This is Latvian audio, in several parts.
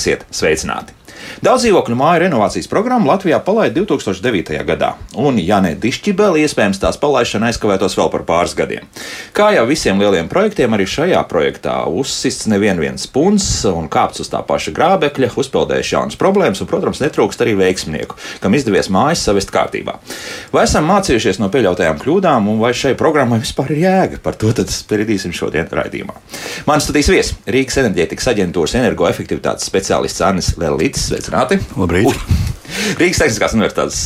Esiet sveicināti! Daudz dzīvokļu māju renovācijas programmu Latvijā palaida 2009. gadā, un, ja ne dišķibeli, iespējams tās palaišana aizkavētos vēl par pāris gadiem. Kā jau visiem lieliem projektiem, arī šajā projektā uzsists neviens viens punts un kāpts uz tā paša grābekļa, uzpeldējuši jaunas problēmas, un, protams, netrūkst arī veiksmnieku, kam izdevies mājas savest kārtībā. Vai esam mācījušies no pieļautajām kļūdām, un vai šai programmai vispār ir jēga? Par to spriedīsim šodien raidījumā. Mans studijas viesis Rīgas enerģētikas aģentūras energoefektivitātes speciālists Annis Lelītis. Sveicināti! Labrīt! Uj. Rīgas Tehniskās Universitātes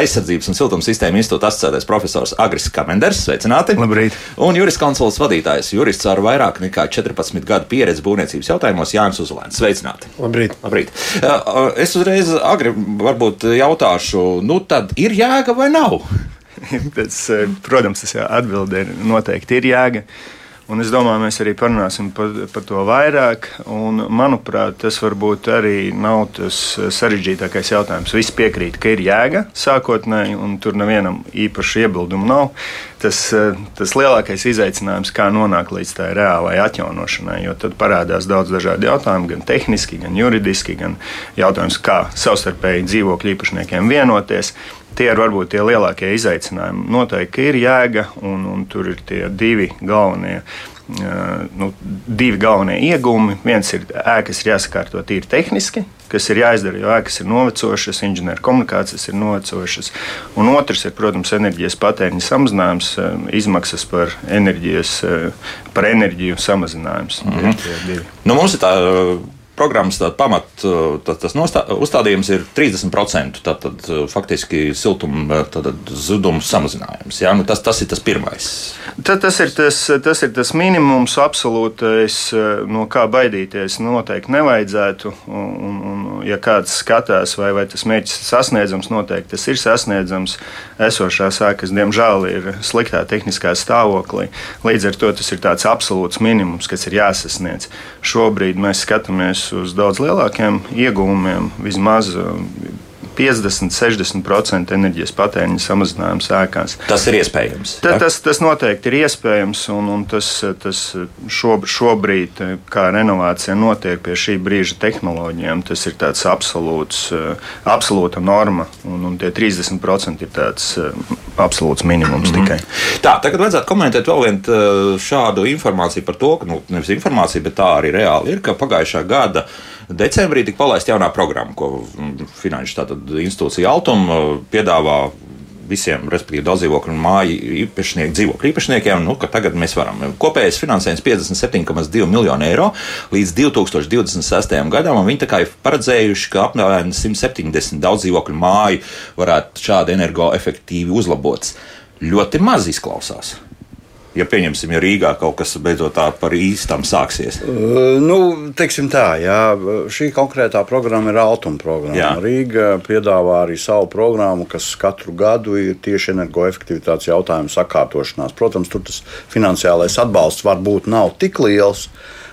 aizsardzības un siltuma sistēma institūta asociētais profesors Agris Kamenders. Sveicināti! Labrīt! Un jurists konsuls vadītājs, jurists ar vairāk nekā 14 gadu pieredzi būvniecības jautājumos Jānis Uzlēns. Sveicināti! Labrīt! Labrīt. Es uzreiz agri varbūt jautāšu, nu tad ir jēga vai nav? Pēc, protams, tas atbildē noteikti ir jēga. Un es domāju, mēs arī parunāsim par, par to vairāk. Un, manuprāt, tas varbūt arī nav tas sarežģītākais jautājums. Visi piekrīt, ka ir jēga sākotnēji, un tur nevienam īpaši iebildumu nav. Tas, tas lielākais izaicinājums, kā nonākt līdz tā reālai atjaunošanai, jo tad parādās daudz dažādu jautājumu, gan tehniski, gan juridiski, gan jautājums, kā savstarpēji dzīvokļu īpašniekiem vienoties tie ir varbūt tie lielākie izaicinājumi. Noteikti ir jēga, un, un tur ir tie divi galvenie. Nu, divi galvenie iegūmi. Viens ir ēkas jāsakārto tīri tehniski, kas ir jāizdara, jo ēkas ir novecojušas, inženieru komunikācijas ir novecojušas. Un otrs ir, protams, enerģijas patēriņa samazinājums, izmaksas par, enerģijas, par enerģiju samazinājums. Mm -hmm. nu, mums ir tā programmas pamat tā, tas nostā, uzstādījums ir 30%. Tātad faktiski siltuma zuduma samazinājums. Ja? Nu, tas, tas ir tas pirmais. Tad, tas, ir tas, tas ir tas minimums, absolūtais, no kā baidīties noteikti nevajadzētu. Un, un, ja kāds skatās, vai, vai tas mērķis ir sasniedzams, noteikti tas ir sasniedzams. Esošās ēkas, diemžēl, ir sliktā tehniskā stāvoklī. Līdz ar to tas ir tāds absolūts minimums, kas ir jāsasniedz. Šobrīd mēs skatāmies uz daudz lielākiem iegūmiem, vismaz 50-60% enerģijas patēriņa samazinājums ēkās. Tas ir iespējams. Ta, tas, tas noteikti ir iespējams, un, un tas, tas šob, šobrīd, kā renovācija notiek pie šī brīža tehnoloģijām, tas ir tāds absolūts, absolūta norma, un, un tie 30% ir tāds absolūts minimums mm -hmm. tikai. Tā, tagad vajadzētu komentēt vēl vienu šādu informāciju par to, ka, nu, nevis informāciju, bet tā arī reāli ir, ka pagājušā gada decembrī tika palaista jaunā programma, ko Finanšu institūcija Altuma piedāvā visiem, respektīvi, daudzdzīvokļu māju īpašnieku, dzīvokļu īpašniekiem, nu, ka tagad mēs varam. Kopējais finansējums 57,2 miljonu eiro līdz 2026. gadam, un viņi tā kā ir paredzējuši, ka apmēram 170 daudzdzīvokļu māju varētu šādi energoefektīvi uzlabots. Ļoti maz izklausās ja pieņemsim, ja Rīgā kaut kas beidzot tā par īstam sāksies? Uh, nu, teiksim tā, jā, šī konkrētā programma ir Altuma programma. Jā. Rīga piedāvā arī savu programmu, kas katru gadu ir tieši energoefektivitātes jautājumu sakārtošanās. Protams, tur tas finansiālais atbalsts varbūt nav tik liels.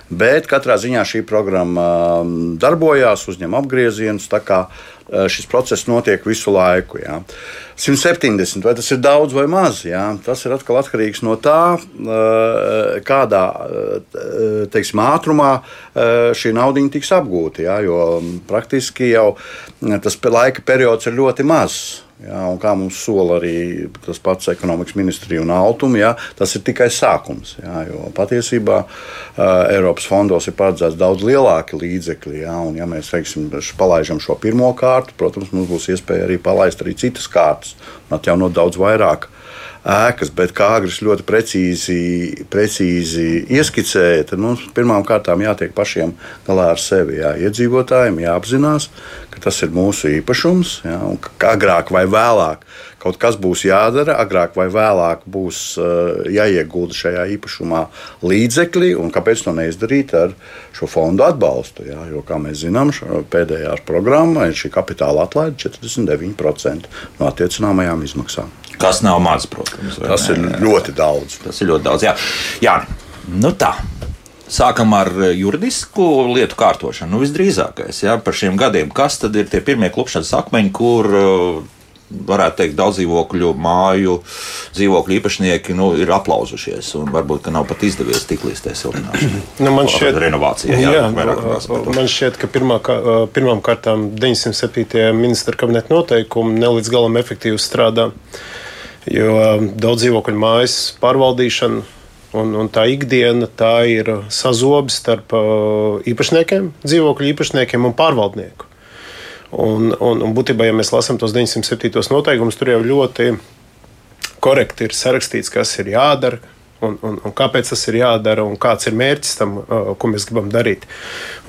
Bet katrā ziņā šī programma um, darbojās, uzņem apgriezienus. Eh, šis process notiek visu laiku. Jā. 170, vai tas ir daudz vai maz, jā. tas ir atkal atkarīgs no tā, eh, kādā eh, teiksim, ātrumā šī nauda tiks apgūta. Jā, jo mm, praktiski jau tas laika periods ir ļoti mazs. Jā, kā mums sola arī tas pats ekonomikas ministrija un Altuma, jā, tas ir tikai sākums. Jā, jo patiesībā uh, Eiropas fondos ir paredzēts daudz lielāki līdzekļi. Jā, un, ja mēs teiksim, palaidām šo pirmo kārtu, protams, mums būs iespēja arī palaist arī citas kārtas un atjaunot daudz vairāk ēkas, bet kā Agris ļoti precīzi, precīzi ieskicēja, tad mums pirmām kārtām jātiek pašiem galā ar sevi. Jā. Iedzīvotājiem jāapzinās, ka tas ir mūsu īpašums, jā, un ka agrāk vai vēlāk kaut kas būs jādara, agrāk vai vēlāk būs uh, jāiegulda šajā īpašumā līdzekļi, un kāpēc to neizdarīt ar šo fondu atbalstu? Jā, jo, kā mēs zinām, pēdējā programmā ir šī kapitāla atlaide 49% no attiecināmajām izmaksām. Kas nav maz, protams. Tas ir ļoti daudz. Tas ir ļoti daudz. Jā, jā nu tā. Sākam ar juridisku lietu kārtošanu. Nu, visdrīzākais jā, par šiem gadiem. Kas tad ir tie pirmie klupšanas akmeņi, kur varētu teikt, daudz dzīvokļu māju dzīvokļu īpašnieki nu, ir aplauzušies. Varbūt, ka nav pat izdevies tik līdz tai siltināšanai. Nu, man šķiet, renovācijai, jā, jā, man šķiet, ka pirmā, pirmām kārtām 907. ministra kabineta noteikumi ne līdz galam efektīvi strādā. Jo daudz dzīvokļu mājas pārvaldīšana Un, un tā ikdiena tā ir sazobe starp īpašniekiem, dzīvokļu īpašniekiem un pārvaldnieku. Un, un, un būtībā, ja mēs lasām tos 907. noteikumus, tur jau ļoti korekti ir sarakstīts, kas ir jādara, un, un, un kāpēc tas ir jādara, un kāds ir mērķis tam, ko mēs gribam darīt.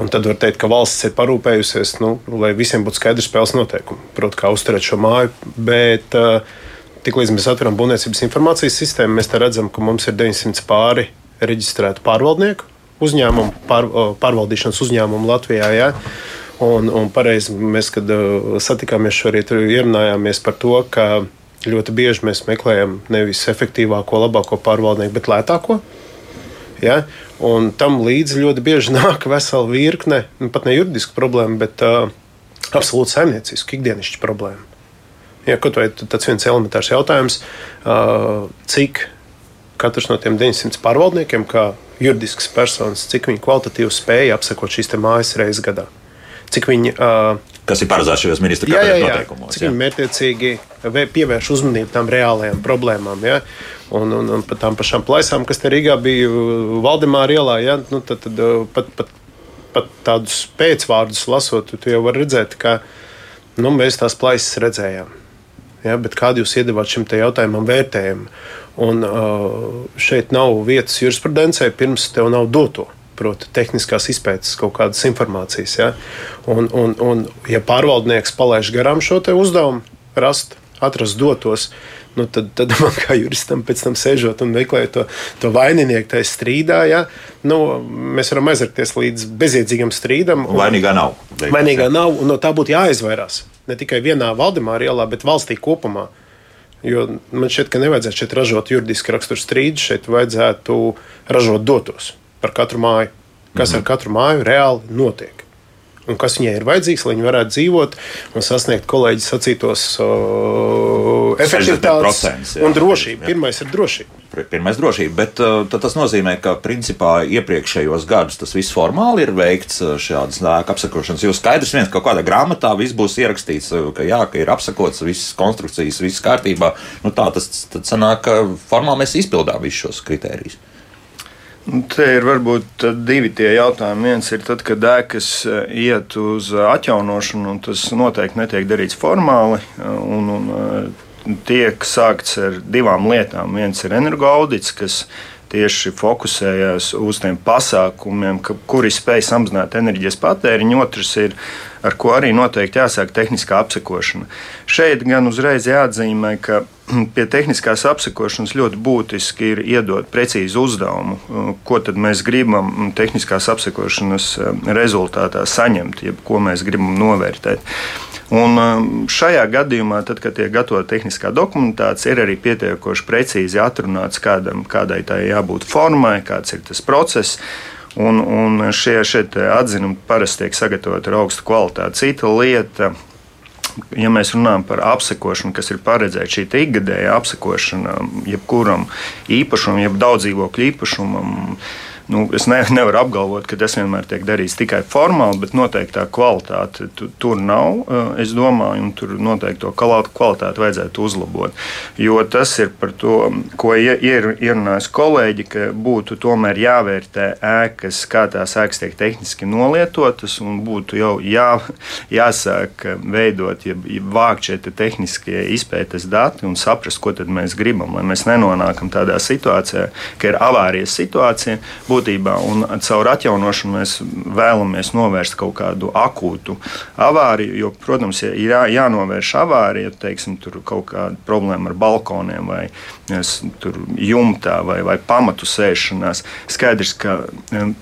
Un tad var teikt, ka valsts ir parūpējusies, nu, lai visiem būtu skaidrs spēles noteikumi, proti, kā uzturēt šo māju. Bet, Tiklīdz mēs atveram būvniecības informācijas sistēmu, mēs redzam, ka mums ir 900 pāri reģistrētu pārvaldnieku uzņēmumu, pār, pārvaldīšanas uzņēmumu Latvijā. Ja? Un, un pareizi mēs, kad satikāmies šorīt, ierunājāmies par to, ka ļoti bieži mēs meklējam nevis efektīvāko, labāko pārvaldnieku, bet lētāko. Ja? Un tam līdzi ļoti bieži nāk vesela virkne, nu, pat ne juridiska problēma, bet uh, absolūti saimniecisku, ikdienišķu problēmu. Ja, kaut vai tāds viens elementārs jautājums, cik katrs no tiem 900 pārvaldniekiem, kā juridisks personis, cik viņi kvalitatīvi spēja apsekot šīs mājas reizes gadā. Cik viņi, uh, Kas ir paredzēts šajos ministra kabineta noteikumos? Cik jā. viņi mērķiecīgi pievērš uzmanību tām reālajām problēmām. Ja? Un, un, un par tām pašām plaisām, kas te Rīgā bija Valdemāra ielā, ja? nu, tad, tad pat, pat, pat tādus pēcvārdus lasot, tu jau vari redzēt, ka nu, mēs tās plaisas redzējām. Ja, kādu jūs iedavāt šim jautājumam vērtējumu? Un, šeit nav vietas jurisprudencē, pirms tev nav doto. Proti, tehniskās izpētes kaut kādas informācijas. Ja? Un, un, un, ja pārvaldnieks palaiž garām šo uzdevumu, rast, atrast dotos, nu, tad, tad man kā juristam pēc tam sēžot un meklējot to, to vaininieku tajā strīdā, ja, nu, mēs varam aizrakties līdz bezjēdzīgam strīdam. Un, vainīgā nav. Vainīgā nav, un no tā būtu jāizvairās ne tikai vienā Valdemāra ielā, bet valstī kopumā. Jo man šķiet, ka nevajadzētu šeit ražot juridiski raksturu strīdus, šeit vajadzētu ražot dotos par katru māju. Kas mm -hmm. ar katru māju reāli notiek? Un kas viņai ir vajadzīgs, lai viņi varētu dzīvot un sasniegt kolēģi sacītos uh, efektivitātes un drošību. Pirmais ir drošība. Pirmais - drošība, bet uh, tas nozīmē, ka principā iepriekšējos gadus tas viss formāli ir veikts šādas ēku apsakošanas. Jo skaidrs viens, ka kaut kādā grāmatā viss būs ierakstīts, ka, jā, ka ir apsakots visas konstrukcijas, viss kārtībā. Nu, tā tas sanāk, ka formāli mēs izpildām visus šos kritērijus. Nu, te ir varbūt divi tie jautājumi. Viens ir tad, kad ēkas iet uz atjaunošanu, un tas noteikti netiek darīts formāli. Un, un, tiek sākts ar divām lietām. Viens ir energoaudits, kas tieši fokusējās uz tiem pasākumiem, ka, kuri spēj samazināt enerģijas patēriņu. Otrs ir, ar ko arī noteikti jāsāk tehniskā apsekošana. Šeit gan uzreiz jāatzīmē, ka pie tehniskās apsekošanas ļoti būtiski ir iedot precīzu uzdevumu, ko mēs gribam tehniskās apsekošanas rezultātā saņemt, jeb ko mēs gribam novērtēt. Un um, šajā gadījumā, tad, kad tiek gatavota tehniskā dokumentācija, ir arī pietiekoši precīzi atrunāts, kādam, kādai tai jābūt formai, kāds ir tas process. Un, un šie, šie atzinumi parasti tiek sagatavoti ar augstu kvalitāti. Cita lieta, ja mēs runājam par apsekošanu, kas ir paredzēta šī ikgadēja apsekošana, jebkuram īpašumam, jeb daudz dzīvokļu īpašumam, nu, es ne, nevaru apgalvot, ka tas vienmēr tiek darīts tikai formāli, bet noteikti tā kvalitāte tu, tur nav. Eh, es domāju, un tur noteikti to kvalitāti vajadzētu uzlabot. Jo tas ir par to, ko ir ierunājis kolēģi, ka būtu tomēr jāvērtē ēkas, kā tās ēkas tiek tehniski nolietotas, un būtu jau jā, jāsāk veidot, ja, ja vākt šie te tehniskie izpētes dati un saprast, ko mēs gribam, lai mēs nenonākam tādā situācijā, ka ir avārijas situācija būtībā. Un caur atjaunošanu mēs vēlamies novērst kaut kādu akūtu avāriju. Jo, protams, ja ir jā, jānovērš avārija, teiksim, tur kaut kāda problēma ar balkoniem vai jumtā vai, vai pamatu sēšanās. Skaidrs, ka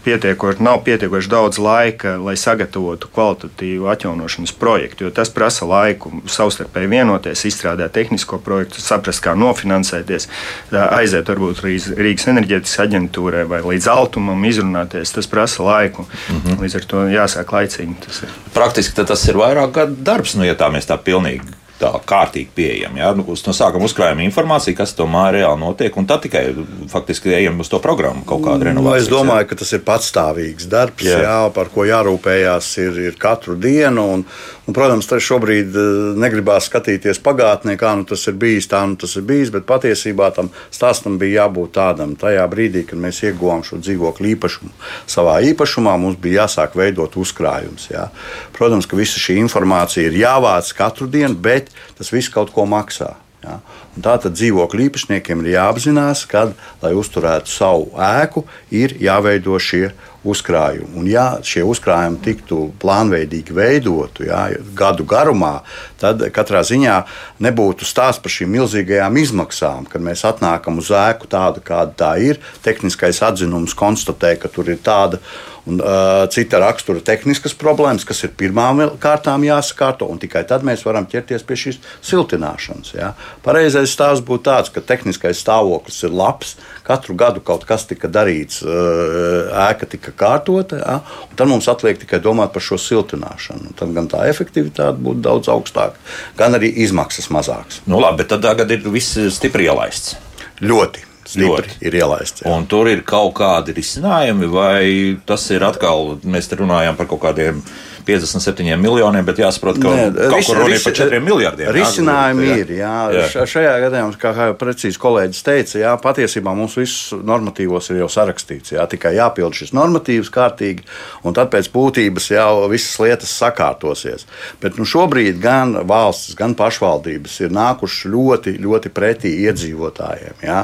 pietiekoši, nav pietiekoši daudz laika, lai sagatavotu kvalitatīvu atjaunošanas projektu, jo tas prasa laiku savstarpēji vienoties, izstrādāt tehnisko projektu, saprast, kā nofinansēties, aiziet varbūt Rīgas enerģētikas aģentūrai vai līdz altumam, izrunāties. Tas prasa laiku. Mm -hmm. Līdz ar to jāsāk laicīgi. Tas Praktiski tas ir vairāk gadu darbs, nu, ja tā mēs tā pilnīgi tā kārtīgi pieejami. Ja? Nu, no sākuma uzkrājam informāciju, kas tomēr reāli notiek, un tad tikai faktiski ejam uz to programmu kaut kādu renovāciju. Nu, es domāju, jā. ka tas ir patstāvīgs darbs, jā. Jā, par ko jārūpējās ir, ir katru dienu. Un, un, protams, tas šobrīd eh, negribās skatīties pagātnē, kā nu tas ir bijis, tā nu tas ir bijis, bet patiesībā tam stāstam bija jābūt tādam. Tajā brīdī, kad mēs ieguvām šo dzīvokļu īpašumu savā īpašumā, mums bija jāsāk veidot uzkrājums. Jā. Protams, ka visa šī informācija ir jāvāc katru dienu, bet tas viss kaut ko maksā. Ja? Tātad dzīvokļu īpašniekiem ir jāapzinās, ka, lai uzturētu savu ēku, ir jāveido šie uzkrājumi. Un, ja šie uzkrājumi tiktu plānveidīgi veidoti ja, gadu garumā, tad katrā ziņā nebūtu stāsts par šīm milzīgajām izmaksām, kad mēs atnākam uz ēku tādu, kāda tā ir. Tehniskais atzinums konstatē, ka tur ir tāda un uh, cita rakstura tehniskas problēmas, kas ir pirmām kārtām jāsakārto, un tikai tad mēs varam ķerties pie šīs siltināšanas. Ja. Pareizais stāsts būtu tāds, ka tehniskais stāvoklis ir labs, katru gadu kaut kas tika darīts, uh, ēka tika kārtota, ja, un tad mums atliek tikai domāt par šo siltināšanu. Tad gan tā efektivitāte būtu daudz augstāka, gan arī izmaksas mazākas. Nu, labi, bet tad tagad ir viss stipri ielaists. Ļoti stipri ir ielaists. Jā. Un tur ir kaut kādi risinājumi, vai tas ir atkal, mēs te runājam par kaut kādiem 57 miljoniem, bet jāsaprot, ka Nē, kaut ris, kur runa ir par 4 miljardiem. Risinājumi jā. ir. Jā. Jā. Šajā gadījumā, kā jau precīzi kolēģis teica, jā, patiesībā mums visus normatīvos ir jau sarakstīts. Jā, tikai jāpild šis normatīvs kārtīgi, un tad pēc būtības jau visas lietas sakārtosies. Bet nu, šobrīd gan valsts, gan pašvaldības ir nākušas ļoti, ļoti pretī iedzīvotājiem. Jā.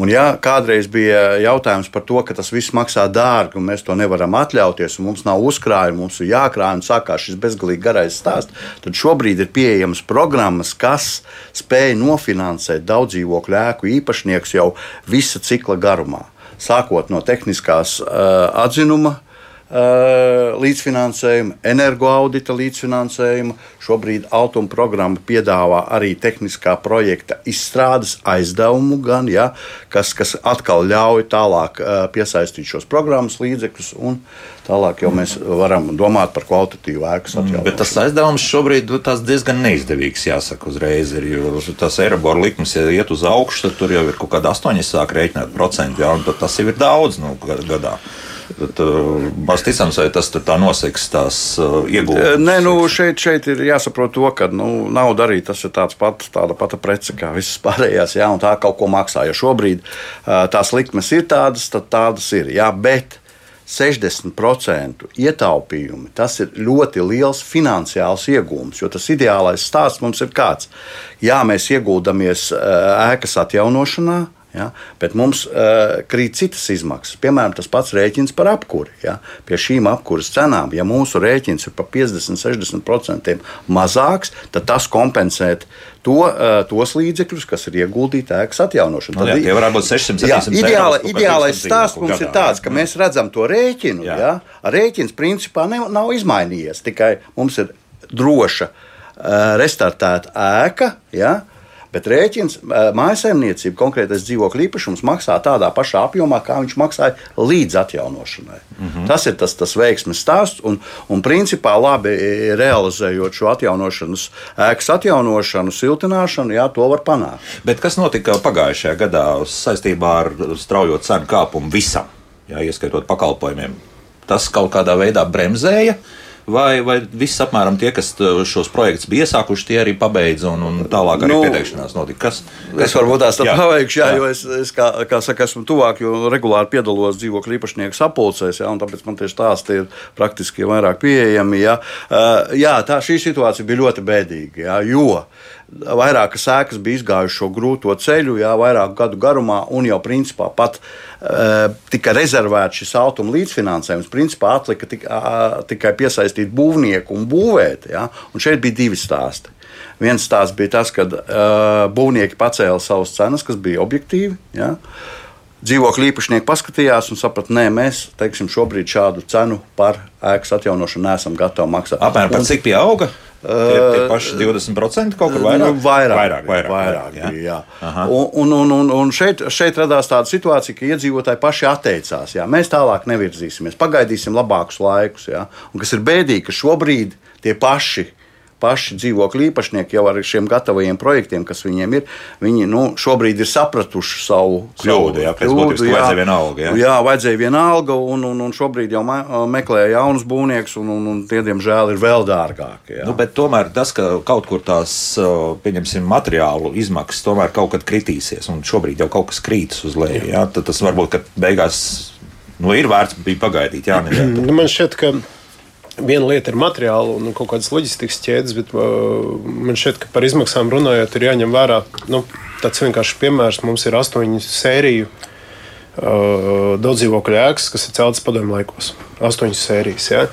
Un, ja kādreiz bija jautājums par to, ka tas viss maksā dārgi un mēs to nevaram atļauties, un mums nav uzkrājuma, mums ir jākrāj un sākās šis bezgalīgi garais stāsts, tad šobrīd ir pieejamas programmas, kas spēj nofinansēt daudz dzīvokļu ēku īpašniekus jau visa cikla garumā. Sākot no tehniskās uh, atzinuma, uh, līdzfinansējuma, energoaudita līdzfinansējuma, Šobrīd Altuma programma piedāvā arī tehniskā projekta izstrādes aizdevumu, gan, ja, kas, kas atkal ļauj tālāk uh, piesaistīt šos programmas līdzekļus. Tālāk jau mēs varam domāt par kvalitatīvu ēku atjaunošanu. Bet tas aizdevums šobrīd nu, diezgan neizdevīgs, jāsaka, uzreiz. Ir, jo tas Eirobola likums, ja iet uz augšu, tad tur jau ir kaut kāda astoņi sāk rēķināt procentu, ja, un tas jau ir daudz nu, gadā. Tad, uh, maz ticams, vai tas tā noseks tās uh, ieguldījumus? Nē, nu, šeit, šeit ir jāsaprot to, ka nu, nauda arī tas ir pat, tāda pati prece kā visas pārējās, jā, un tā kaut ko maksā. Ja šobrīd tās likmes ir tādas, tad tādas ir. Jā, bet 60% ietaupījumi, tas ir ļoti liels finansiāls iegūms. Jo tas ideālais stāsts mums ir kāds. Jā, mēs ieguldamies ēkas atjaunošanā, Ja? Bet mums uh, krīt citas izmaksas. Piemēram, tas pats rēķins par apkuri. Ja? Pie šīm apkuras cenām, ja mūsu rēķins ir par 50-60% mazāks, tad tas kompensē to, uh, tos līdzekļus, kas ir ieguldīti ēkas atjaunošanā. Tad, jā, varētu būt 600 jā, ideāla, Ideālais stāsts mums gadā, ir tāds, ka mēs redzam to rēķinu. Jā. Ja? Rēķins principā ne, nav izmainījies, tikai mums ir droša uh, restartēta ēka. Ja? Bet rēķins mājsaimniecība, konkrētais dzīvokļu īpašums maksā tādā pašā apjomā, kā viņš maksāja līdz atjaunošanai. Mm -hmm. Tas ir tas, tas veiksmes stāsts, un, un principā labi realizējot šo atjaunošanas, ēkas atjaunošanu, siltināšanu, jā, to var panākt. Bet kas notika pagājušajā gadā saistībā ar straujo cenu kāpumu visam, jā, ieskaitot pakalpojumiem? Tas kaut kādā veidā bremzēja uh, vai, vai viss apmēram tie, kas šos projektus bija iesākuši, tie arī pabeidza un, un tālāk arī nu, pieteikšanās notika. Kas, kas es varbūt tās tā paveikšu, jā, jā, jo es, es kā, kā saka, esmu tuvāk, jo regulāri piedalos dzīvokļu īpašnieku sapulcēs, jā, un tāpēc man tieši stāsti ir praktiski vairāk pieejami. Jā, uh, jā tā šī situācija bija ļoti bēdīga, jā, jo vairākas ēkas bija izgājušas šo grūto ceļu, jā, vairāku gadu garumā, un jau principā pat uh, tika rezervēts šis automa līdzfinansējums. Principā atlika tik, uh, tikai piesaistīt būvnieku un būvēt. Jā, un šeit bija divi stāsti. Viens stāsts bija tas, ka uh, būvnieki pacēla savas cenas, kas bija objektīvi. Jā. Dzīvokļu īpašnieki paskatījās un saprata, nē, mēs teiksim, šobrīd šādu cenu par ēkas atjaunošanu neesam gatavi maksāt. Apmēram par cik pieauga? Tie, tie paši 20% kaut kur vairāk? Nu, vairāk, vairāk, vairāk, vairāk jā. bija. Jā. Un, un, un, un šeit, šeit radās tāda situācija, ka iedzīvotāji paši atteicās. Jā. Mēs tālāk nevirzīsimies, pagaidīsim labākus laikus. Jā. Un kas ir bēdīgi, ka šobrīd tie paši paši dzīvokļu īpašnieki jau ar šiem gatavajiem projektiem, kas viņiem ir, viņi nu, šobrīd ir sapratuši savu kļūdu. Jā, kļūdu, jā, vajadzēja viena alga. Jā, jā vajadzēja viena alga, un, un, un šobrīd jau meklē jaunus būvniekus, un, un, un tie, diemžēl, ir vēl dārgāki. Nu, tomēr tas, ka kaut kur tās, pieņemsim, materiālu izmaksas tomēr kaut kad kritīsies, un šobrīd jau kaut kas krītas uz leju, jā, tad tas varbūt, ka beigās nu, ir vērts bija pagaidīt. Jā, nu, man šķiet, ka viena lieta ir materiāla un kaut kādas loģistikas ķēdes, bet uh, man šķiet, ka par izmaksām runājot, ir jāņem vērā nu, tāds vienkāršs piemērs. Mums ir astoņu sēriju uh, daudz dzīvokļu ēkas, kas ir celtas padomju laikos. Astoņas sērijas. Ja?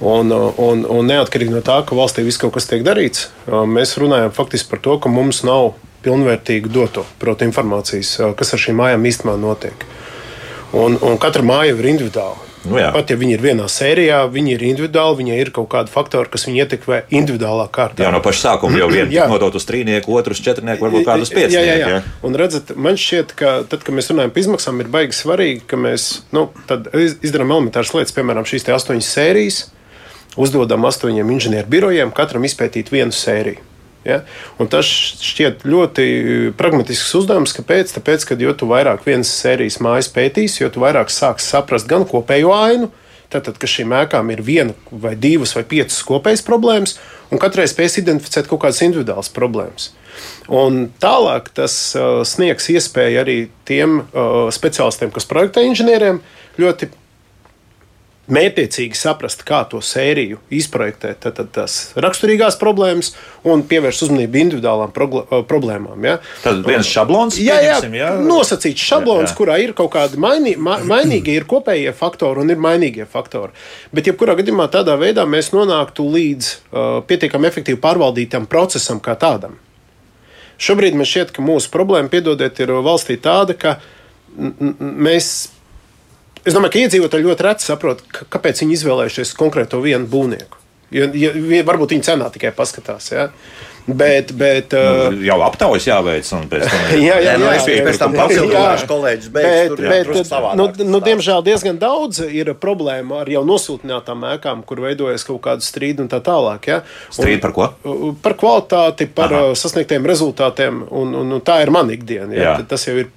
Un, uh, un, un neatkarīgi no tā, ka valstī viss kaut kas tiek darīts, uh, mēs runājam faktiski par to, ka mums nav pilnvērtīgu doto, proti, informācijas, uh, kas ar šīm mājām īstenībā notiek. Un, un katra māja ir individuāla. Nu, jā. Pat ja viņi ir vienā sērijā, viņi ir individuāli, viņai ir kaut kādi faktori, kas viņu ietekmē individuālā kārtā. Jā, no paša sākuma jau viens nodot uz trīnieku, otrs četrnieku, varbūt kādus piecus. Jā, jā, jā. jā. Un redzat, man šķiet, ka tad, kad mēs runājam par izmaksām, ir baigi svarīgi, ka mēs nu, izdarām elementāras lietas, piemēram, šīs astoņas sērijas, uzdodam astoņiem inženieru birojiem, katram izpētīt vienu sēriju. Ja? Un tas šķiet ļoti pragmatisks uzdevums. Kāpēc? Tāpēc, ka jo vairāk vienas sērijas mājas pētīs, jo vairāk sāks saprast gan kopējo ainu, Tātad, ka šīm ēkām ir viena vai divas vai piecas kopējas problēmas, un katrai spēs identificēt kaut kādas individuālas problēmas. Un tālāk tas uh, sniegs iespēju arī tiem uh, speciālistiem, kas projektē inženieriem, ļoti mērķiecīgi saprast, kā to sēriju izprojektēt, tad, tad tās raksturīgās problēmas un pievērst uzmanību individuālām problēmām. Ja? Tad viens šablons, jā, jā, jā. nosacīts šablons, jā, jā. kurā ir kaut kādi mainī, ma, mainīgie, ir kopējie faktori un ir mainīgie faktori. Bet, jebkurā gadījumā, tādā veidā mēs nonāktu līdz uh, pietiekami efektīvi pārvaldītam procesam kā tādam. Šobrīd man šķiet, ka mūsu problēma, piedodiet, ir valstī tāda, ka mēs Es domāju, ka iedzīvotāji ļoti reti saprot, kāpēc viņi izvēlējušies konkrēto vienu būvnieku. Ja, ja, varbūt viņi cenā tikai paskatās. Ja? Bet, bet, nu, jau aptaujas jāveic, un pēc tam jā, jā, jā, jā, pēc tam papildināšu kolēģis. Bet, bet, bet nu, nu, diemžēl diezgan daudz ir problēma ar jau nosūtinātām ēkām, kur veidojas kaut kāda strīda un tā tālāk. Ja? Strīda par ko? Par kvalitāti, par Aha. sasniegtiem rezultātiem, un, un, un tā ir mana ikdiena. Ja? Tas jau ir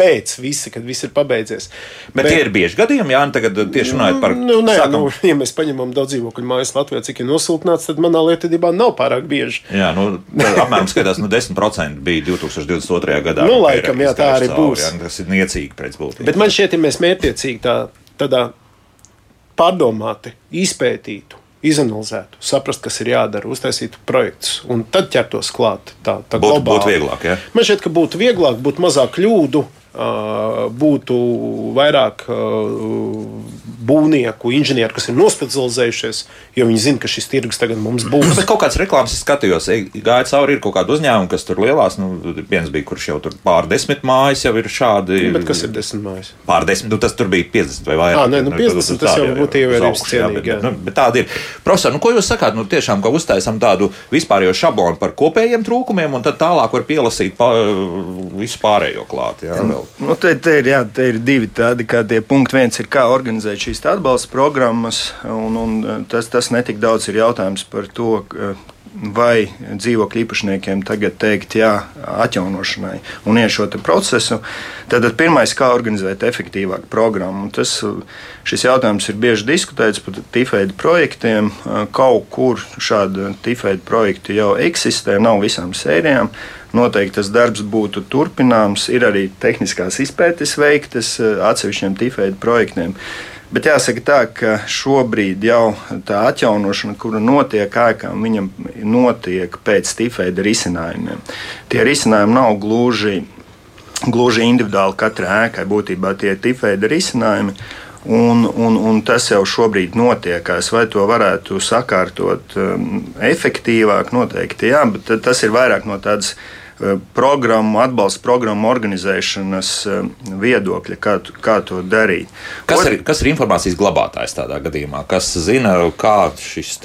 pēc visa, kad viss ir pabeidzies. Bet, Bet tie ir bieži gadījumi, Jā, tagad tieši runājot par nu, nē, sākam... nu, ja mēs paņemam daudz dzīvokļu mājas Latvijā, cik ir nosiltināts, tad manā lietotībā nav pārāk bieži. Jā, nu, apmēram skatās, nu, 10% bija 2022. gadā. Nu, laikam, jā, tā arī būs. Jā, tas ir niecīgi pēc būtības. Bet man šķiet, ja mēs mērķiecīgi tā, tādā pārdomāti izpētītu izanalizētu, saprastu, kas ir jādara, uztaisītu projektus un tad ķertos klāt. Tā, tā būtu, globāli. būtu vieglāk. Ja? Man šķiet, ka būtu vieglāk, būtu mazāk kļūdu būtu vairāk būvnieku, inženieru, kas ir nospecializējušies, jo viņi zina, ka šis tirgus tagad mums būs. Nu, bet kaut kāds reklāmas es skatījos, gāja cauri, ir kaut kāda uzņēmuma, kas tur lielās, nu, viens bija, kurš jau tur pār desmit mājas jau ir šādi. Nu, bet kas ir desmit mājas? Pār desmit, nu tas tur bija 50 vai vairāk. Ah, nē, nu 50, nu, tas jau būtu ievērības cienīgi. Bet, nu, bet tāda ir. Profesor, nu ko jūs sakāt, nu tiešām, ka uztaisam tādu vispārējo šablonu par kopējiem trūkumiem, un tad tālāk var pielasīt pa, visu pārējo klāt. Jā, vēl. Nu, te, te, ir, jā, te ir divi tādi punkti. Viens ir, kā organizēt šīs atbalsta programmas, un, un eh, tas, tas netik daudz ir jautājums par to, vai dzīvokļu īpašniekiem tagad teikt jā atjaunošanai un iet šo procesu. Tad pirmais, kā organizēt efektīvāku programmu. Tas, šis jautājums ir bieži diskutēts par tifēdu projektiem. Kaut kur šādi tifēdu projekti jau eksistē, nav visām sērijām. Noteikti tas darbs būtu turpināms. Ir arī tehniskās izpētes veiktas eh, atsevišķiem tifēdu projektiem. Bet jāsaka tā, ka šobrīd jau tā atjaunošana, kura notiek ēkām, viņam notiek pēc tifēda risinājumiem. Tie risinājumi nav gluži, gluži individuāli katrai ēkai. Būtībā tie ir tifēda risinājumi. Un, un, un tas jau šobrīd notiekās. Vai to varētu sakārtot um, efektīvāk? Noteikti, jā, bet tas ir vairāk no tādas Eh, programmu, atbalsta programmu organizēšanas eh, viedokļa, kā, kā to darīt. Kas ir, kas ir informācijas glabātājs tādā gadījumā? Kas zina, kā šis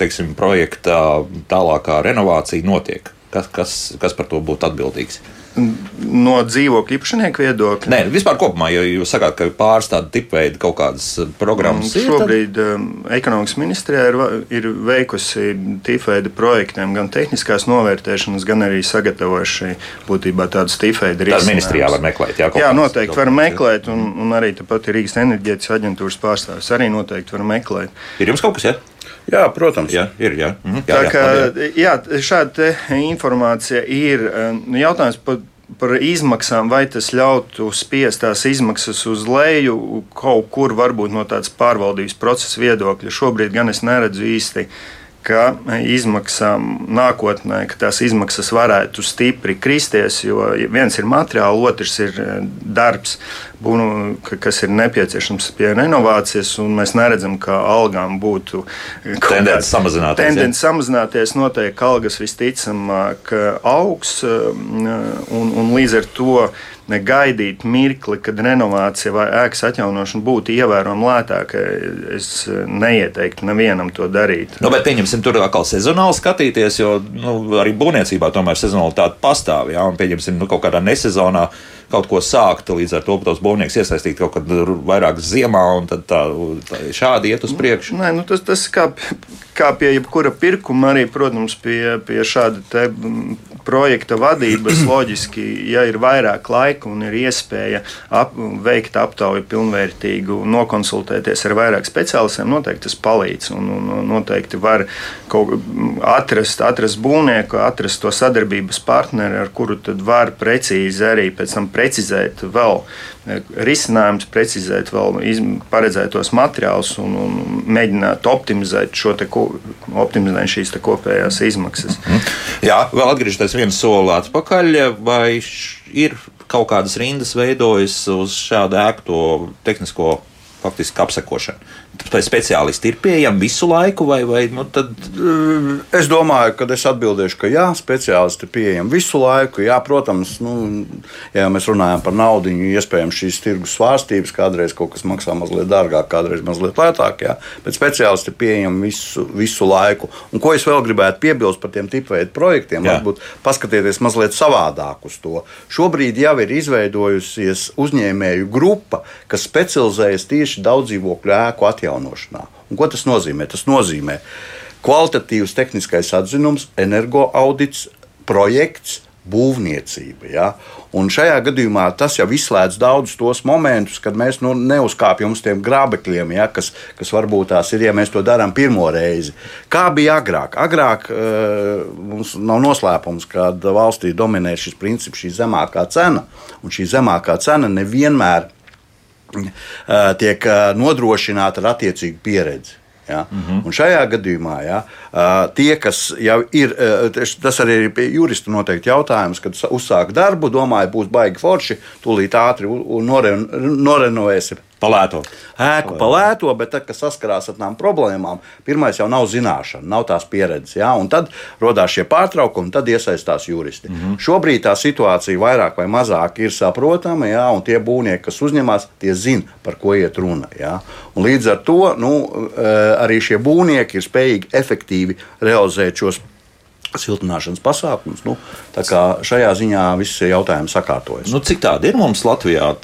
teiksim, projekta tālākā renovācija notiek? Kas, kas, kas par to būtu atbildīgs? No dzīvokļu īpašnieku viedokļa. Nē, vispār kopumā, jo jūs sakāt, ka pāris tādu tipu veidu kaut kādas uh, programmas ir. Šobrīd tad... Um, ekonomikas ministrijā ir, ir veikusi tipu veidu projektiem, gan tehniskās novērtēšanas, gan arī sagatavojuši būtībā tādus tipu veidu risinājumus. Tā ministrijā var meklēt, jā, jā noteikti var meklēt, un, un arī tāpat ir Rīgas enerģētikas aģentūras pārstāvis arī noteikti var meklēt. Ir jums kaut kas, jā? Ja? Jā, protams. Jā, ir. Jā. Mhm, jā, jā, kā, jā, šāda informācija ir. Nu, jautājums par, par izmaksām, vai tas ļautu spiest tās izmaksas uz leju kaut kur, varbūt no tādas pārvaldības procesa viedokļa. Šobrīd gan es neredzu īsti ka izmaksām nākotnē, ka tās izmaksas varētu stipri kristies, jo viens ir materiāli, otrs ir eh, darbs, būnu, kas ir nepieciešams pie renovācijas, un mēs neredzam, ka algām būtu tendence samazināties. Tendence ja? samazināties noteikti algas visticamāk augs, eh, un, un līdz ar to gaidīt mirkli, kad renovācija vai ēkas atjaunošana būtu ievērojami lētāka. Es neieteiktu nevienam to darīt. Nu, bet pieņemsim, tur atkal sezonāli skatīties, jo nu, arī būvniecībā tomēr sezonalitāte pastāv. Jā, un pieņemsim, nu, kaut kādā nesezonā kaut ko sākt. Līdz ar to tos būvnieks iesaistīt kaut kad vairāk ziemā un tad tā, tā šādi iet uz priekšu. Nē, nu tas, tas kā, kā pie jebkura pirkuma, arī, protams, pie, pie šāda projekta vadības loģiski, ja ir vairāk laika un ir iespēja ap, veikt aptauju pilnvērtīgu, nokonsultēties ar vairāk speciālistiem, noteikti tas palīdz. Un, un noteikti var atrast, atrast būvnieku, atrast to sadarbības partneri, ar kuru tad var precīzi arī pēc tam precizēt vēl eh, risinājumus, precizēt vēl paredzētos materiālus un, un mēģināt optimizēt, ko, optimizēt šīs kopējās izmaksas. Mm. Jā, vēl atgriežoties vienu soli atpakaļ, vai ir kaut kādas rindas veidojas uz šādu ēku tehnisko faktiski apsekošana. Vai speciālisti ir pieejami visu laiku, vai, vai nu, tad... Es domāju, ka es atbildēšu, ka jā, speciālisti ir pieejami visu laiku. Jā, protams, nu, ja mēs runājam par naudu, iespējams šīs tirgus svārstības, kādreiz kaut kas maksā mazliet dārgāk, kādreiz mazliet lētāk, jā, bet speciālisti ir pieejami visu, visu laiku. Un ko es vēl gribētu piebilst par tiem tipveidu projektiem, jā. varbūt paskatieties mazliet savādāk uz to. Šobrīd jau ir izveidojusies uzņēmēju grupa, kas specializējas tieši daudzdzīvokļu ēku attīstībā atjaunošanā. Un ko tas nozīmē? Tas nozīmē kvalitatīvs tehniskais atzinums, energoaudits, projekts, būvniecība. Ja? Un šajā gadījumā tas jau izslēdz daudzus tos momentus, kad mēs nu, neuzkāpjam uz tiem grābekļiem, ja, kas, kas varbūt tās ir, ja mēs to darām pirmo reizi. Kā bija agrāk? Agrāk uh, mums nav noslēpums, ka valstī dominē šis princips, šī zemākā cena, un šī zemākā cena nevienmēr tiek nodrošināta ar attiecīgu pieredzi. Ja? Mm -hmm. Un šajā gadījumā ja, tie, kas jau ir, tas arī ir jurista noteikti jautājums, kad uzsāk darbu, domāju, būs baigi forši, tūlīt ātri norenovēsim Palēto. Ēku palēto, bet tad, kad saskarās ar tām problēmām, pirmais jau nav zināšana, nav tās pieredzes. Ja? Un tad radās šie pārtraukumi, tad iesaistās juristi. Mm -hmm. Šobrīd tā situācija vairāk vai mazāk ir saprotama, ja? un tie būvnieki, kas uzņemas, tie zina, par ko iet runa. Ja? Un līdz ar to nu, eh, arī šie būvnieki ir spējīgi efektīvi realizēt šos siltināšanas pasākums. Nu, šajā ziņā viss jautājums sakārtojas. Nu, cik tādi ir mums Latvijā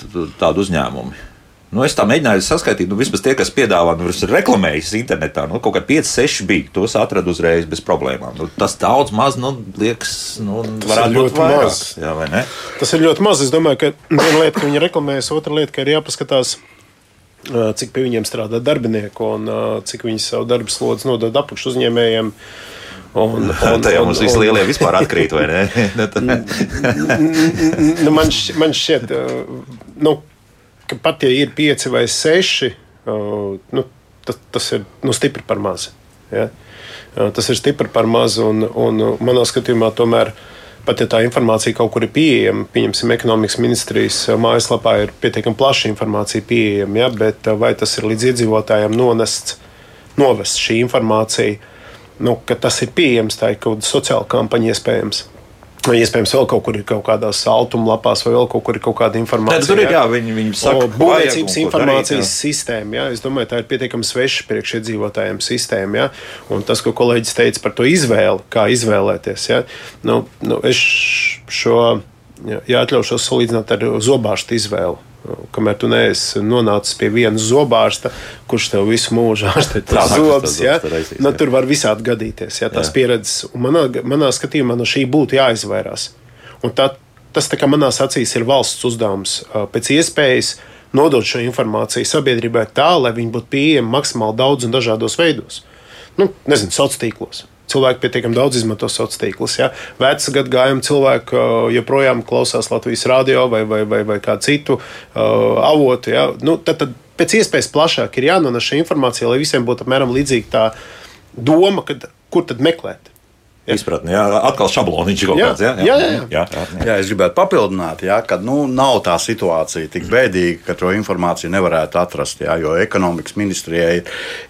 tādi uzņēmumi? Nu, es tā mēģināju saskaitīt, nu, vismaz tie, kas piedāvā, nu, ir reklamējuši internetā. Nu, kaut kā 5, 6 bija. Tos atradu uzreiz bez problēmām. Nu, tas daudz maz, nu, liekas, nu, varētu būt vairāk. Maz. Jā, tas ir ļoti maz. Es domāju, ka viena lieta, ka viņi reklamējas, otra lieta, ka ir jāpaskatās. Cik pie viņiem strādā darbinieku un cik viņi savu darbu slodzi nodod apakšu uzņēmējiem. Un, un, jau mums visi lielie vispār atkrīt, vai ne? nu, man, šķiet, man šķiet, nu, ka pat ja ir pieci vai seši, nu, tas, tas ir nu, stipri par maz. Ja? Tas ir stipri par maz, un, un manā skatījumā tomēr. Pat ja tā informācija kaut kur ir pieejama, pieņemsim, ekonomikas ministrijas mājaslapā ir pietiekami plaša informācija pieejama, ja, bet vai tas ir līdz iedzīvotājiem nonests, novest šī informācija, nu, ka tas ir pieejams, tā ir kaut kāda sociāla kampaņa iespējams. Iespējams, vēl kaut kur ir kaut kādās automlapās, vai vēl kaut kur ir kaut kāda informācija. Tad tur ir jā, viņi, viņi saka, būvniecības informācijas darīt, sistēma. Jā. Es domāju, tā ir pietiekami sveša priekšiedzīvotājiem sistēma. Jā. Un tas, ko kolēģis teica par to izvēli, kā izvēlēties. Jā. Nu, nu, es šo jā, atļaušos salīdzināt ar zobārstu izvēli. Kamēr tu neesi nonācis pie viena zobārsta, kurš tev visu mūžu ārstē zobus, ja? nu, tur var visādi gadīties. Ja? Tās jā. pieredzes, un manā, manā skatījumā no šī būtu jāizvairās. Un tā, tas tā manā acīs ir valsts uzdevums pēc iespējas nodot šo informāciju sabiedrībai tā, lai viņi būtu pieejami maksimāli daudz un dažādos veidos. Nu, nezinu, sociālos tīklos cilvēki pietiekami daudz izmanto sociālos tīklus. Ja? Veci gadagājumi cilvēki uh, joprojām klausās Latvijas radio vai, vai, vai, vai kādu citu uh, avotu. Ja? Nu, tad, tad pēc iespējas plašāk ir jānonāk šī informācija, lai visiem būtu apmēram līdzīga tā doma, kad, kur tad meklēt izpratni. Jā, atkal šabloniņš kaut kāds. Jā, jā, jā. jā. jā, jā. jā es gribētu papildināt, jā, ka nu, nav tā situācija tik bēdīga, ka to informāciju nevarētu atrast. Jā, jo ekonomikas ministrijai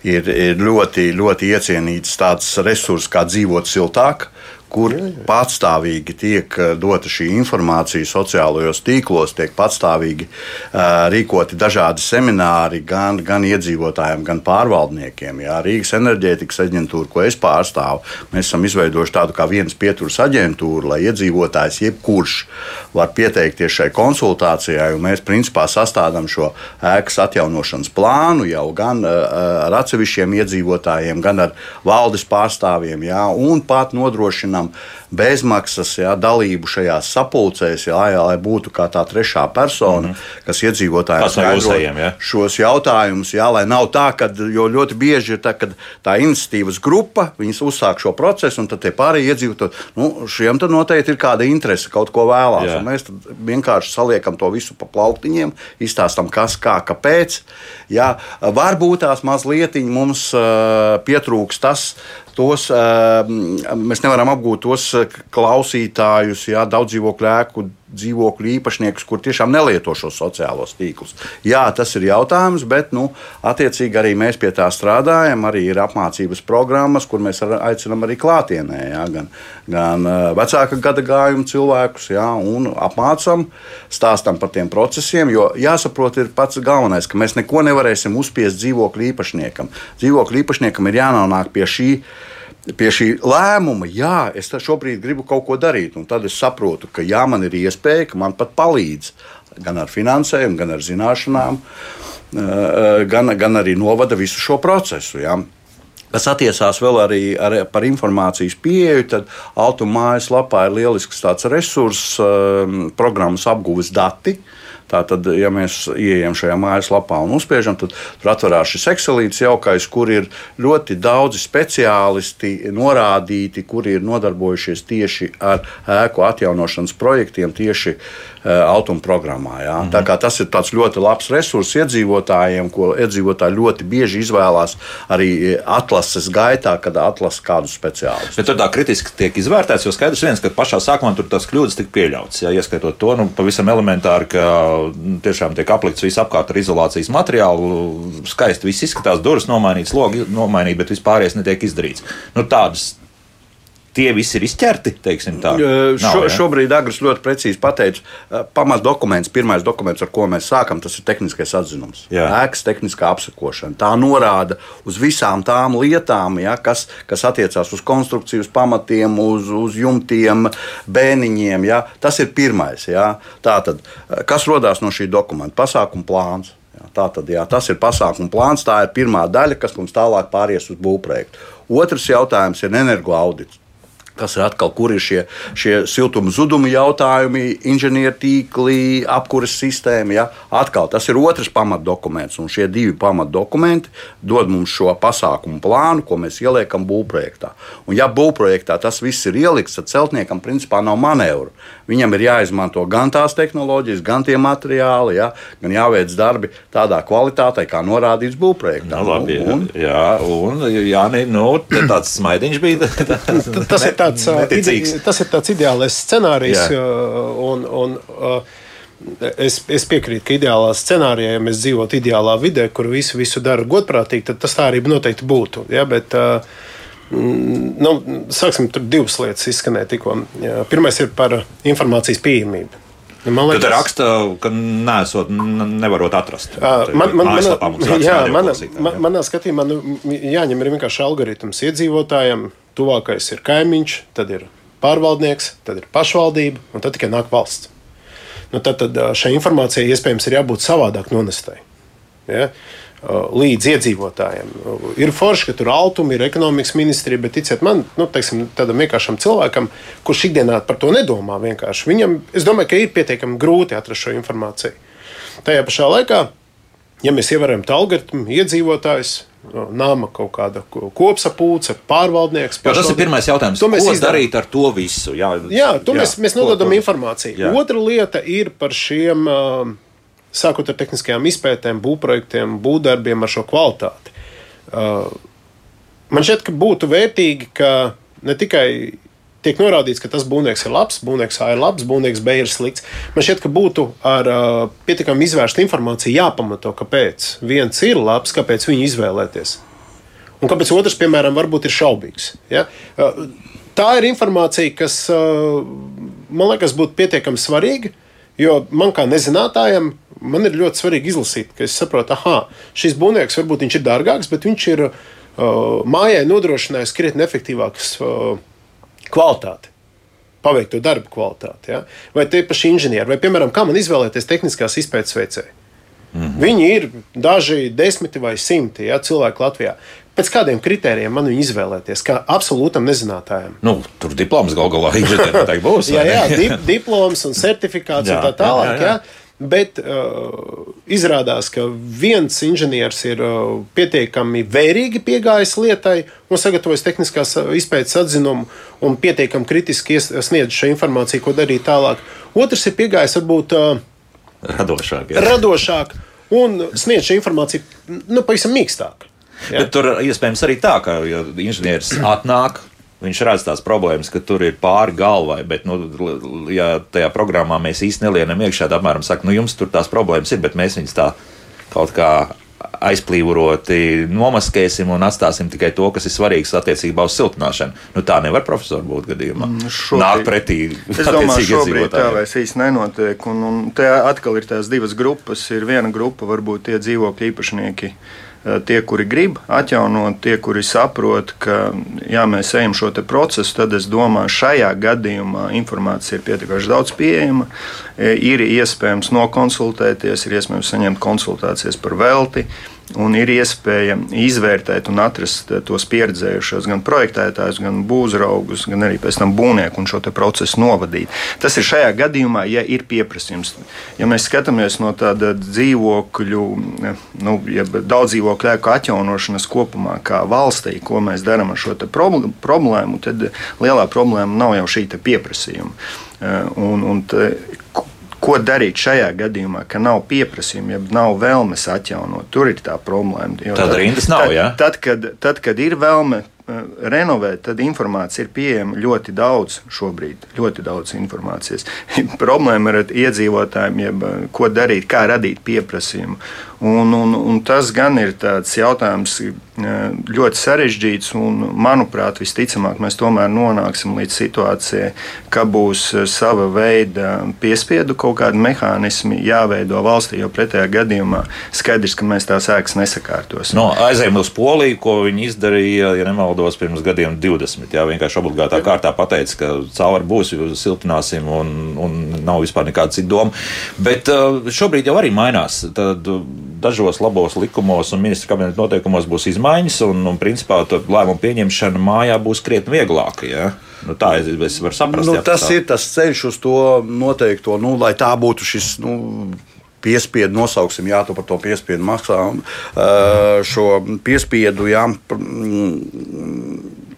ir, ir ļoti, ļoti iecienīts tāds resurs, kā dzīvot siltāk kur jā, jā. patstāvīgi tiek eh, dota šī informācija sociālajos tīklos, tiek patstāvīgi uh, rīkoti dažādi semināri gan, gan iedzīvotājiem, gan pārvaldniekiem. Jā, Rīgas enerģētikas aģentūra, ko es pārstāvu, mēs esam izveidojuši tādu kā vienas pieturas aģentūru, lai iedzīvotājs jebkurš var pieteikties šai konsultācijai. Mēs principā sastādām šo ēkas atjaunošanas plānu jau gan uh, ar atsevišķiem iedzīvotājiem, gan ar valdes pārstāvjiem, jā, un pat nodrošinām nodrošinām bezmaksas jā, dalību šajās sapulcēs, jā, jā, lai būtu kā tā trešā persona, mm -hmm. kas iedzīvotājiem skaidro ja? šos jautājumus. Jā, lai nav tā, ka ļoti bieži ir tā, ka tā iniciatīvas grupa uzsāk šo procesu, un tad tie pārējie iedzīvotāji, nu, šiem tad noteikti ir kāda interese kaut ko vēlās. Mēs vienkārši saliekam to visu pa plauktiņiem, izstāstam, kas, kā, kāpēc. Jā, varbūt tās mazliet mums uh, pietrūks tas, tos, mēs nevaram apgūt tos klausītājus, jā, daudz dzīvokļu ēku dzīvokļu īpašniekus, kur tiešām nelieto šos sociālos tīklus. Jā, tas ir jautājums, bet nu, attiecīgi arī mēs pie tā strādājam. Arī ir apmācības programmas, kur mēs aicinām arī klātienē, jā, gan, gan vecāka gada gājuma cilvēkus, jā, un apmācām, stāstam par tiem procesiem. Jo jāsaprot, ir pats galvenais, ka mēs neko nevarēsim uzspiest dzīvokļu īpašniekam. Dzīvokļu īpašniekam ir jānonāk pie šī pie šī lēmuma, jā, es šobrīd gribu kaut ko darīt. Tad es saprotu, ka jā, man ir iespēja, ka man pat palīdz gan ar finansējumu, gan ar zināšanām, gan, gan arī novada visu šo procesu. Jā. Kas attiecās vēl arī ar, par informācijas pieeju, tad Altuma mājaslapā ir lielisks tāds resurss, programmas apguves dati. Uh, Tātad, ja mēs ieejam šajā mājaslapā un uzspiežam, tad tur atverās šis Excelīts jaukais, kur ir ļoti daudzi speciālisti norādīti, kuri ir nodarbojušies tieši ar ēku atjaunošanas projektiem, tieši uh, automa programmā. Ja? Mm -hmm. Tas ir ļoti labs resurs iedzīvotājiem, ko iedzīvotāji ļoti bieži izvēlās arī atlases gaitā, kad atlasa kādu speciālistu. Bet tur tā kritiski tiek izvērtēts, jo skaidrs viens, ka pašā sākumā tur tas kļūdas tika pieļauts. Ja, ieskaitot to, nu, pavisam elementāri, ka tiešām tiek aplikts viss apkārt ar izolācijas materiālu. Skaisti viss izskatās, durvis nomainītas, logi nomainīti, bet vispārējais netiek izdarīts. Nu, tādas tie visi ir izķerti. Tā. Nav, Šo, ja? Šobrīd Agris ļoti precīzi pateica, pamats dokuments, pirmais dokuments, ar ko mēs sākam, tas ir tehniskais atzinums. Jā. Ēkas tehniskā apsakošana. Tā norāda uz visām tām lietām, ja, kas, kas attiecās uz konstrukcijas pamatiem, uz, uz jumtiem, bēniņiem. Ja. Tas ir pirmais. Ja. Tātad, kas radās no šī dokumenta? Pasākuma plāns. Jā, tātad, jā, tas ir pasākuma plāns. Tā ir pirmā daļa, kas mums tālāk pāries uz būvprojektu. Otrs jautājums ir energoaudits. Tas ir atkal, kur ir šie, šie siltuma zuduma jautājumi, inženiertīkli, apkures sistēma. Ja? Atkal tas ir otrs pamatdokuments, un šie divi pamatdokumenti dod mums šo pasākumu plānu, ko mēs ieliekam būvprojektā. Un, ja būvprojektā tas viss ir ielikts, tad celtniekam principā nav manevru. Viņam ir jāizmanto gan tās tehnoloģijas, gan tie materiāli, ja? gan jāveic darbi tādā kvalitātē, kā norādīts būvprojektā. Nu, labi, un, jā, un jā, ne, nu, tāds smaidiņš bija. tas ir tā tāds, ide, tas ir tāds ideālais scenārijs. Un, un, es, es piekrītu, ka ideālā scenārijā, ja mēs dzīvotu ideālā vidē, kur visi visu dara godprātīgi, tad tas tā arī noteikti būtu. Ja? Bet, Mm, nu, sāksim, tur divas lietas izskanēja tikko. Pirmais ir par informācijas pieejamību. Man liekas, Tad raksta, ka nesot, nevarot atrast. Man, man, manā, jā, manā, man, manā skatījumā nu, jāņem ir vienkārši algoritms iedzīvotājiem. Tuvākais ir kaimiņš, tad ir pārvaldnieks, tad ir pašvaldība, un tad tikai nāk valsts. Nu, tad, tad šai informācijai iespējams ir jābūt savādāk nonestai. Ja? Līdz iedzīvotājiem. Ir forši, ka tur altumi ir ekonomikas ministrija, bet ticiet man, nu, teiksim, tādam vienkāršam cilvēkam, kurš ikdienā par to nedomā, viņam, es domāju, ka ir pietiekami grūti atrast šo informāciju. Tajā pašā laikā, ja mēs ievērojam tā algoritmu, iedzīvotājs, nama kaut kāda kopsapulce, pārvaldnieks. Jo tas ir pirmais jautājums. Ko mēs darīt ar to visu? Jā, jā to jā, mēs, mēs nododam informāciju. Jā. Otra lieta ir par šiem. Sākot ar tehniskajām izpētēm, būvprojektiem, būvdarbiem ar šo kvalitāti. Man šķiet, ka būtu vērtīgi, ka ne tikai tiek norādīts, ka tas būvnieks ir labs, būvnieks A ir labs, būvnieks B ir slikts. Man šķiet, ka būtu ar uh, pietiekami izvērsta informācija jāpamato, kāpēc viens ir labs, kāpēc viņu izvēlēties. Un kāpēc otrs, piemēram, varbūt ir šaubīgs. Ja? Uh, tā ir informācija, kas man liekas būtu pietiekami svarīga, jo man kā nezinātājam man ir ļoti svarīgi izlasīt, ka es saprotu, ah, šis būvnieks varbūt ir dārgāks, bet viņš ir uh, mājai nodrošinājis krietni efektīvāku uh, kvalitāti. Paveikto darbu kvalitāti. Ja? Vai tie paši inženieri, vai, piemēram, kā man izvēlēties tehniskās izpētes veicēju. Mm -hmm. Viņi ir daži desmiti vai simti ja, cilvēki Latvijā. Pēc kādiem kritērijiem man viņu izvēlēties, kā absolūtam nezinātājam? Nu, tur diploms gal galā būs. jā, jā, dip, diploms un certifikāts jā, un tā tālāk. Jā, jā. Jā. Bet uh, izrādās, ka viens inženieris ir uh, pietiekami vērīgi piegājis lietai un sagatavojis tehniskās uh, izpētes atzinumu un pietiekami kritiski sniedz šo informāciju, ko darīt tālāk. Otrs ir piegājis varbūt uh, radošāk, jā. radošāk un sniedz šo informāciju nu, pavisam mīkstāk. Ja? Bet tur iespējams arī tā, ka inženieris atnāk, Viņš redz tās problēmas, ka tur ir pāri galvai, bet, nu, ja tajā programmā mēs īsti nelienam iekšā, tad apmēram saka, nu, jums tur tās problēmas ir, bet mēs viņus tā kaut kā aizplīvoti nomaskēsim un atstāsim tikai to, kas ir svarīgs attiecībā uz siltināšanu. Nu, tā nevar profesori būt gadījumā. Mm, šobrīd, Nāk pretī. Es domāju, šobrīd tā vairs īsti nenotiek. Un, un te atkal ir tās divas grupas. Ir viena grupa, varbūt tie dzīvokļu īpašnieki tie, kuri grib atjaunot, tie, kuri saprot, ka ja mēs ejam šo procesu, tad es domāju, šajā gadījumā informācija ir pietiekami daudz pieejama. Eh, ir iespējams nokonsultēties, ir iespējams saņemt konsultācijas par velti. Un ir iespēja izvērtēt un atrast tos pieredzējušos gan projektētājus, gan būvzraugus, gan arī pēc tam būvnieku un šo procesu novadīt. Tas ir šajā gadījumā, ja ir pieprasījums. Ja mēs skatāmies no tāda dzīvokļu, nu, ja daudz dzīvokļu ēku atjaunošanas kopumā, kā valstī, ko mēs darām ar šo problēmu, tad lielā problēma nav jau šī pieprasījuma. Un, un Ko darīt šajā gadījumā, ka nav pieprasījuma, ja nav vēlmes atjaunot? Tur ir tā problēma. Tad rindas nav. Tad, ja? tad, kad, tad, kad ir vēlme Eh, renovēt, tad informācija ir pieejama ļoti daudz šobrīd. Ļoti daudz informācijas. Problēma ir ar iedzīvotājiem, jeb, eh, ko darīt, kā radīt pieprasījumu. Un, un, un tas gan ir tāds jautājums eh, ļoti sarežģīts, un manuprāt, visticamāk, mēs tomēr nonāksim līdz situācijai, ka būs sava veida piespiedu kaut kādi mehānismi jāveido valstī, jo pretējā gadījumā skaidrs, ka mēs tās ēkas nesakārtosim. No, aizējām uz Poliju, ko viņi izdarīja, ja nemaldos pirms gadiem 20. Jā, vienkārši obligātā kārtā pateica, ka cauri būs, jūs siltināsim, un, un nav vispār nekāda cita doma. Bet uh, šobrīd jau arī mainās. Tad dažos labos likumos un ministra kabineta noteikumos būs izmaiņas, un, un principā lēmumu pieņemšana mājā būs krietni vieglāka. Jā. Nu, tā es, es varu saprast. Nu, jā, tas tā. ir tas ceļš uz to noteikto, nu, lai tā būtu šis. Nu, piespiedu nosauksim, jā, tu par to piespiedu maksā. Šo piespiedu, jā,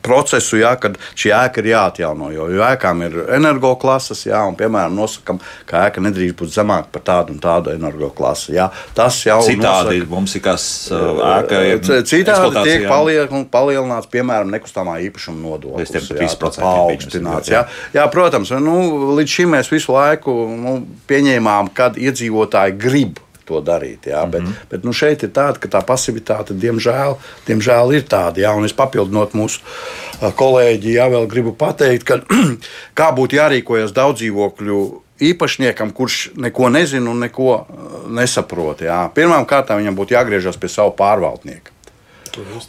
procesu, jā, kad šī ēka ir jāatjauno. Jo, jo ēkām ir energoklases, jā, un, piemēram, nosakām, ka ēka nedrīkst būt zemāka par tādu un tādu energoklasi. Jā. Tas jau citādi nosaka, mums ir kas ēka. Ir citādi tiek paliek, palielināts, piemēram, nekustamā īpašuma nodoklis. Tas ir paaugstināts. Jā. Jā, protams, nu, līdz šim mēs visu laiku nu, pieņēmām, kad iedzīvotāji grib to darīt. Jā, bet, mm -hmm. bet nu, šeit ir tāda, ka tā pasivitāte, diemžēl, diemžēl ir tāda. Jā, un es papildinot mūsu kolēģi, jā, vēl gribu pateikt, ka kā būtu jārīkojas daudz dzīvokļu īpašniekam, kurš neko nezina un neko nesaprot. Pirmkārt, viņam būtu jāgriežas pie sava pārvaldnieka.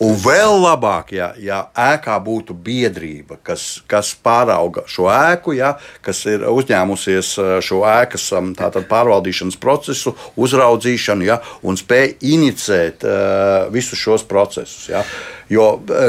Un vēl labāk, ja, ja ēkā būtu biedrība, kas, kas pārauga šo ēku, ja, kas ir uzņēmusies šo ēkas tātad, pārvaldīšanas procesu, uzraudzīšanu ja, un spēja inicēt uh, visus šos procesus. Ja. Jo,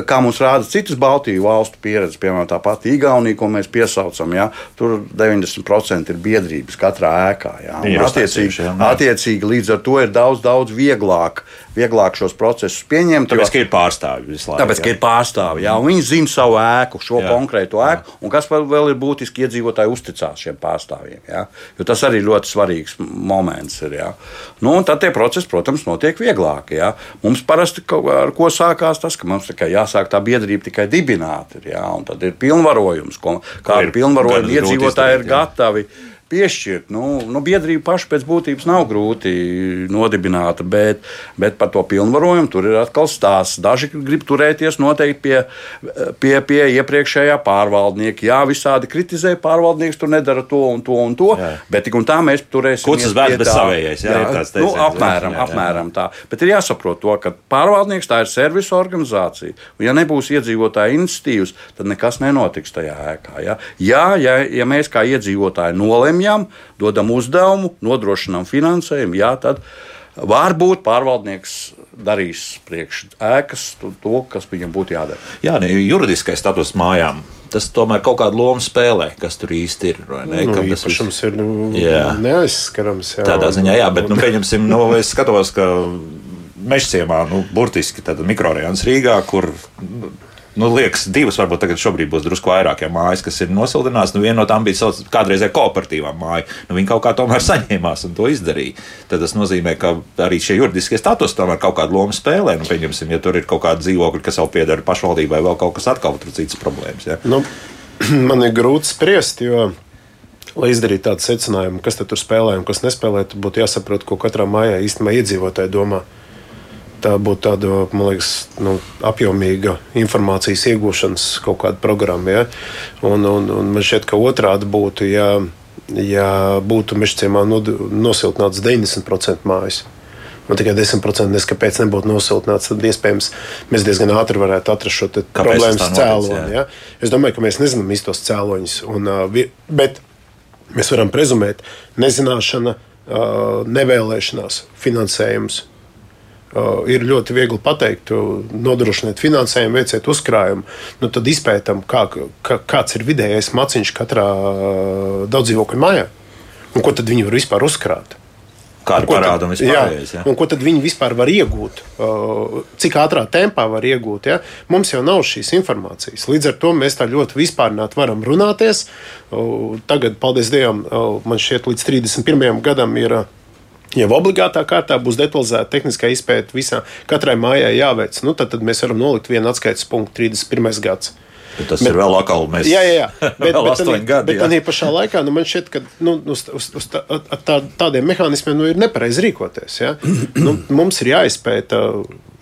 kā mums rāda citas Baltijas valstu pieredze, piemēram, tā pati Igaunija, ko mēs piesaucam, ja, tur 90% ir biedrības katrā ēkā. Ja, attiecīgi, attiecīgi, līdz ar to ir daudz, daudz vieglāk vieglāk šos procesus pieņemt. Tāpēc, jo, ka ir pārstāvji visu laiku. Tāpēc, jā. ka ir pārstāvji, jā, un viņi zina savu ēku, šo jā. konkrēto ēku, jā. un kas vēl ir būtiski, iedzīvotāji uzticās šiem pārstāvjiem. Jā. Jo tas arī ļoti svarīgs moments ir. Jā. Nu, tad tie procesi, protams, notiek vieglāk. Jā. Mums parasti ar ko sākās tas, ka mums tikai jāsāk tā biedrība tikai dibināt, ir, jā, tad ir pilnvarojums, ko, kādu pilnvarojumu iedzīvotāji ir gatavi. Jā piešķirt. Nu, nu, biedrība paša pēc būtības nav grūti nodibināta, bet, bet par to pilnvarojumu tur ir atkal stāsts. Daži grib turēties noteikti pie, pie, pie iepriekšējā pārvaldnieka. Jā, visādi kritizē pārvaldnieks, tur nedara to un to un to, jā. bet tik un tā mēs turēsim. Tas bērns bez savējais? Jā, jā, tāds nu, apmēram, jā, jā. apmēram tā. Bet ir jāsaprot to, ka pārvaldnieks tā ir servisa organizācija. Un ja nebūs iedzīvotāja iniciatīvas, tad nekas nenotiks tajā ēkā. Ja, jā, ja, ja mēs kā iedzīvotāji nolemjam, lemjam, dodam uzdevumu, nodrošinām finansējumu, jā, tad varbūt pārvaldnieks darīs priekš ēkas to, kas viņam būtu jādara. Jā, ne, juridiskais status mājām. Tas tomēr kaut kādu lomu spēlē, kas tur īsti ir. Ne, nu, tas viss... ir nu, neaizskarams. Jā, Tādā ziņā, jā, bet, nu, pieņemsim, nu, es skatos, ka mežciemā, nu, burtiski mikrorajons Rīgā, kur nu, liekas, divas, varbūt tagad šobrīd būs drusku vairāk, ja mājas, kas ir nosildināts. Nu, viena no tām bija sauc, kādreizē kooperatīvā māja. Nu, viņi kaut kā tomēr saņēmās un to izdarīja. Tad tas nozīmē, ka arī šie juridiskie status tomēr kaut kādu lomu spēlē. Nu, pieņemsim, ja tur ir kaut kāda dzīvokļa, kas jau pieder pašvaldībai, vēl kaut kas atkal tur citas problēmas. Ja? Nu, man ir grūti spriest, jo lai izdarītu tādu secinājumu, kas tur spēlē un kas nespēlē, tad būtu jāsaprot, ko katrā mājā īstenībā iedzīvotāji domā tā būtu tāda, man liekas, nu, apjomīga informācijas iegūšanas kaut kāda programma. Ja? Un, un, un man šķiet, ka otrādi būtu, ja, ja būtu mežciemā nosiltināts 90% mājas. Un tikai 10% nes, kāpēc nebūtu nosiltināts, tad iespējams mēs diezgan ātri varētu atrast šo problēmas cēloni. Ja? Es domāju, ka mēs nezinām īstos cēloņus, un, bet mēs varam prezumēt nezināšana, nevēlēšanās, finansējums, ir ļoti viegli pateikt, nodrošiniet finansējumu, veiciet uzkrājumu. Nu, tad izpētām, kā, kā, kāds ir vidējais maciņš katrā uh, daudzdzīvokļu mājā un ko tad viņi var vispār uzkrāt. Kādu parādu vispār? Jā, un ko tad viņi vispār var iegūt? Cik ātrā tempā var iegūt? Ja? Mums jau nav šīs informācijas. Līdz ar to mēs tā ļoti vispārnāt varam runāties. Tagad, paldies Dievam, man šķiet, līdz 31. gadam ir Jau obligātā kārtā būs detalizēta tehniskā izpēta visā, katrai mājai jāveic. Nu, tad, tad mēs varam nolikt vienu atskaites punktu 31. gadsimta. Bet tas bet, ir vēl akāli. Mēs... Jā, jā, jā. Bet, bet, tanī, gadi, bet tādā pašā laikā nu, man šķiet, ka nu, uz, uz, uz tā, tā, tādiem mehānismiem nu, ir nepareizi rīkoties. Ja? nu, mums ir jāizpēta,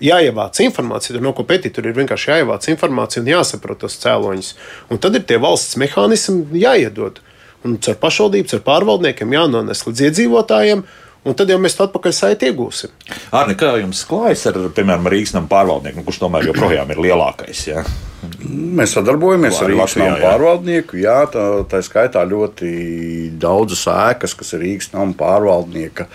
jāievāc informācija, tur nav ko pētīt, tur ir vienkārši jāievāc informācija un jāsaprot tos cēloņus. Un tad ir tie valsts mehānismi jāiedod. Un ar pašvaldību, ar pārvaldniekiem jānones līdz iedzīvotājiem. Un tad jau mēs to atpakaļ saiti iegūsim. Arni, kā jums klājas ar, piemēram, Rīgas nama pārvaldnieku, nu, kurš tomēr joprojām ir lielākais? Ja? Mēs sadarbojamies ar Rīgas nama pārvaldnieku. Jā, tā, tā skaitā ļoti daudzas ēkas, kas ir Rīgas nama pārvaldnieka.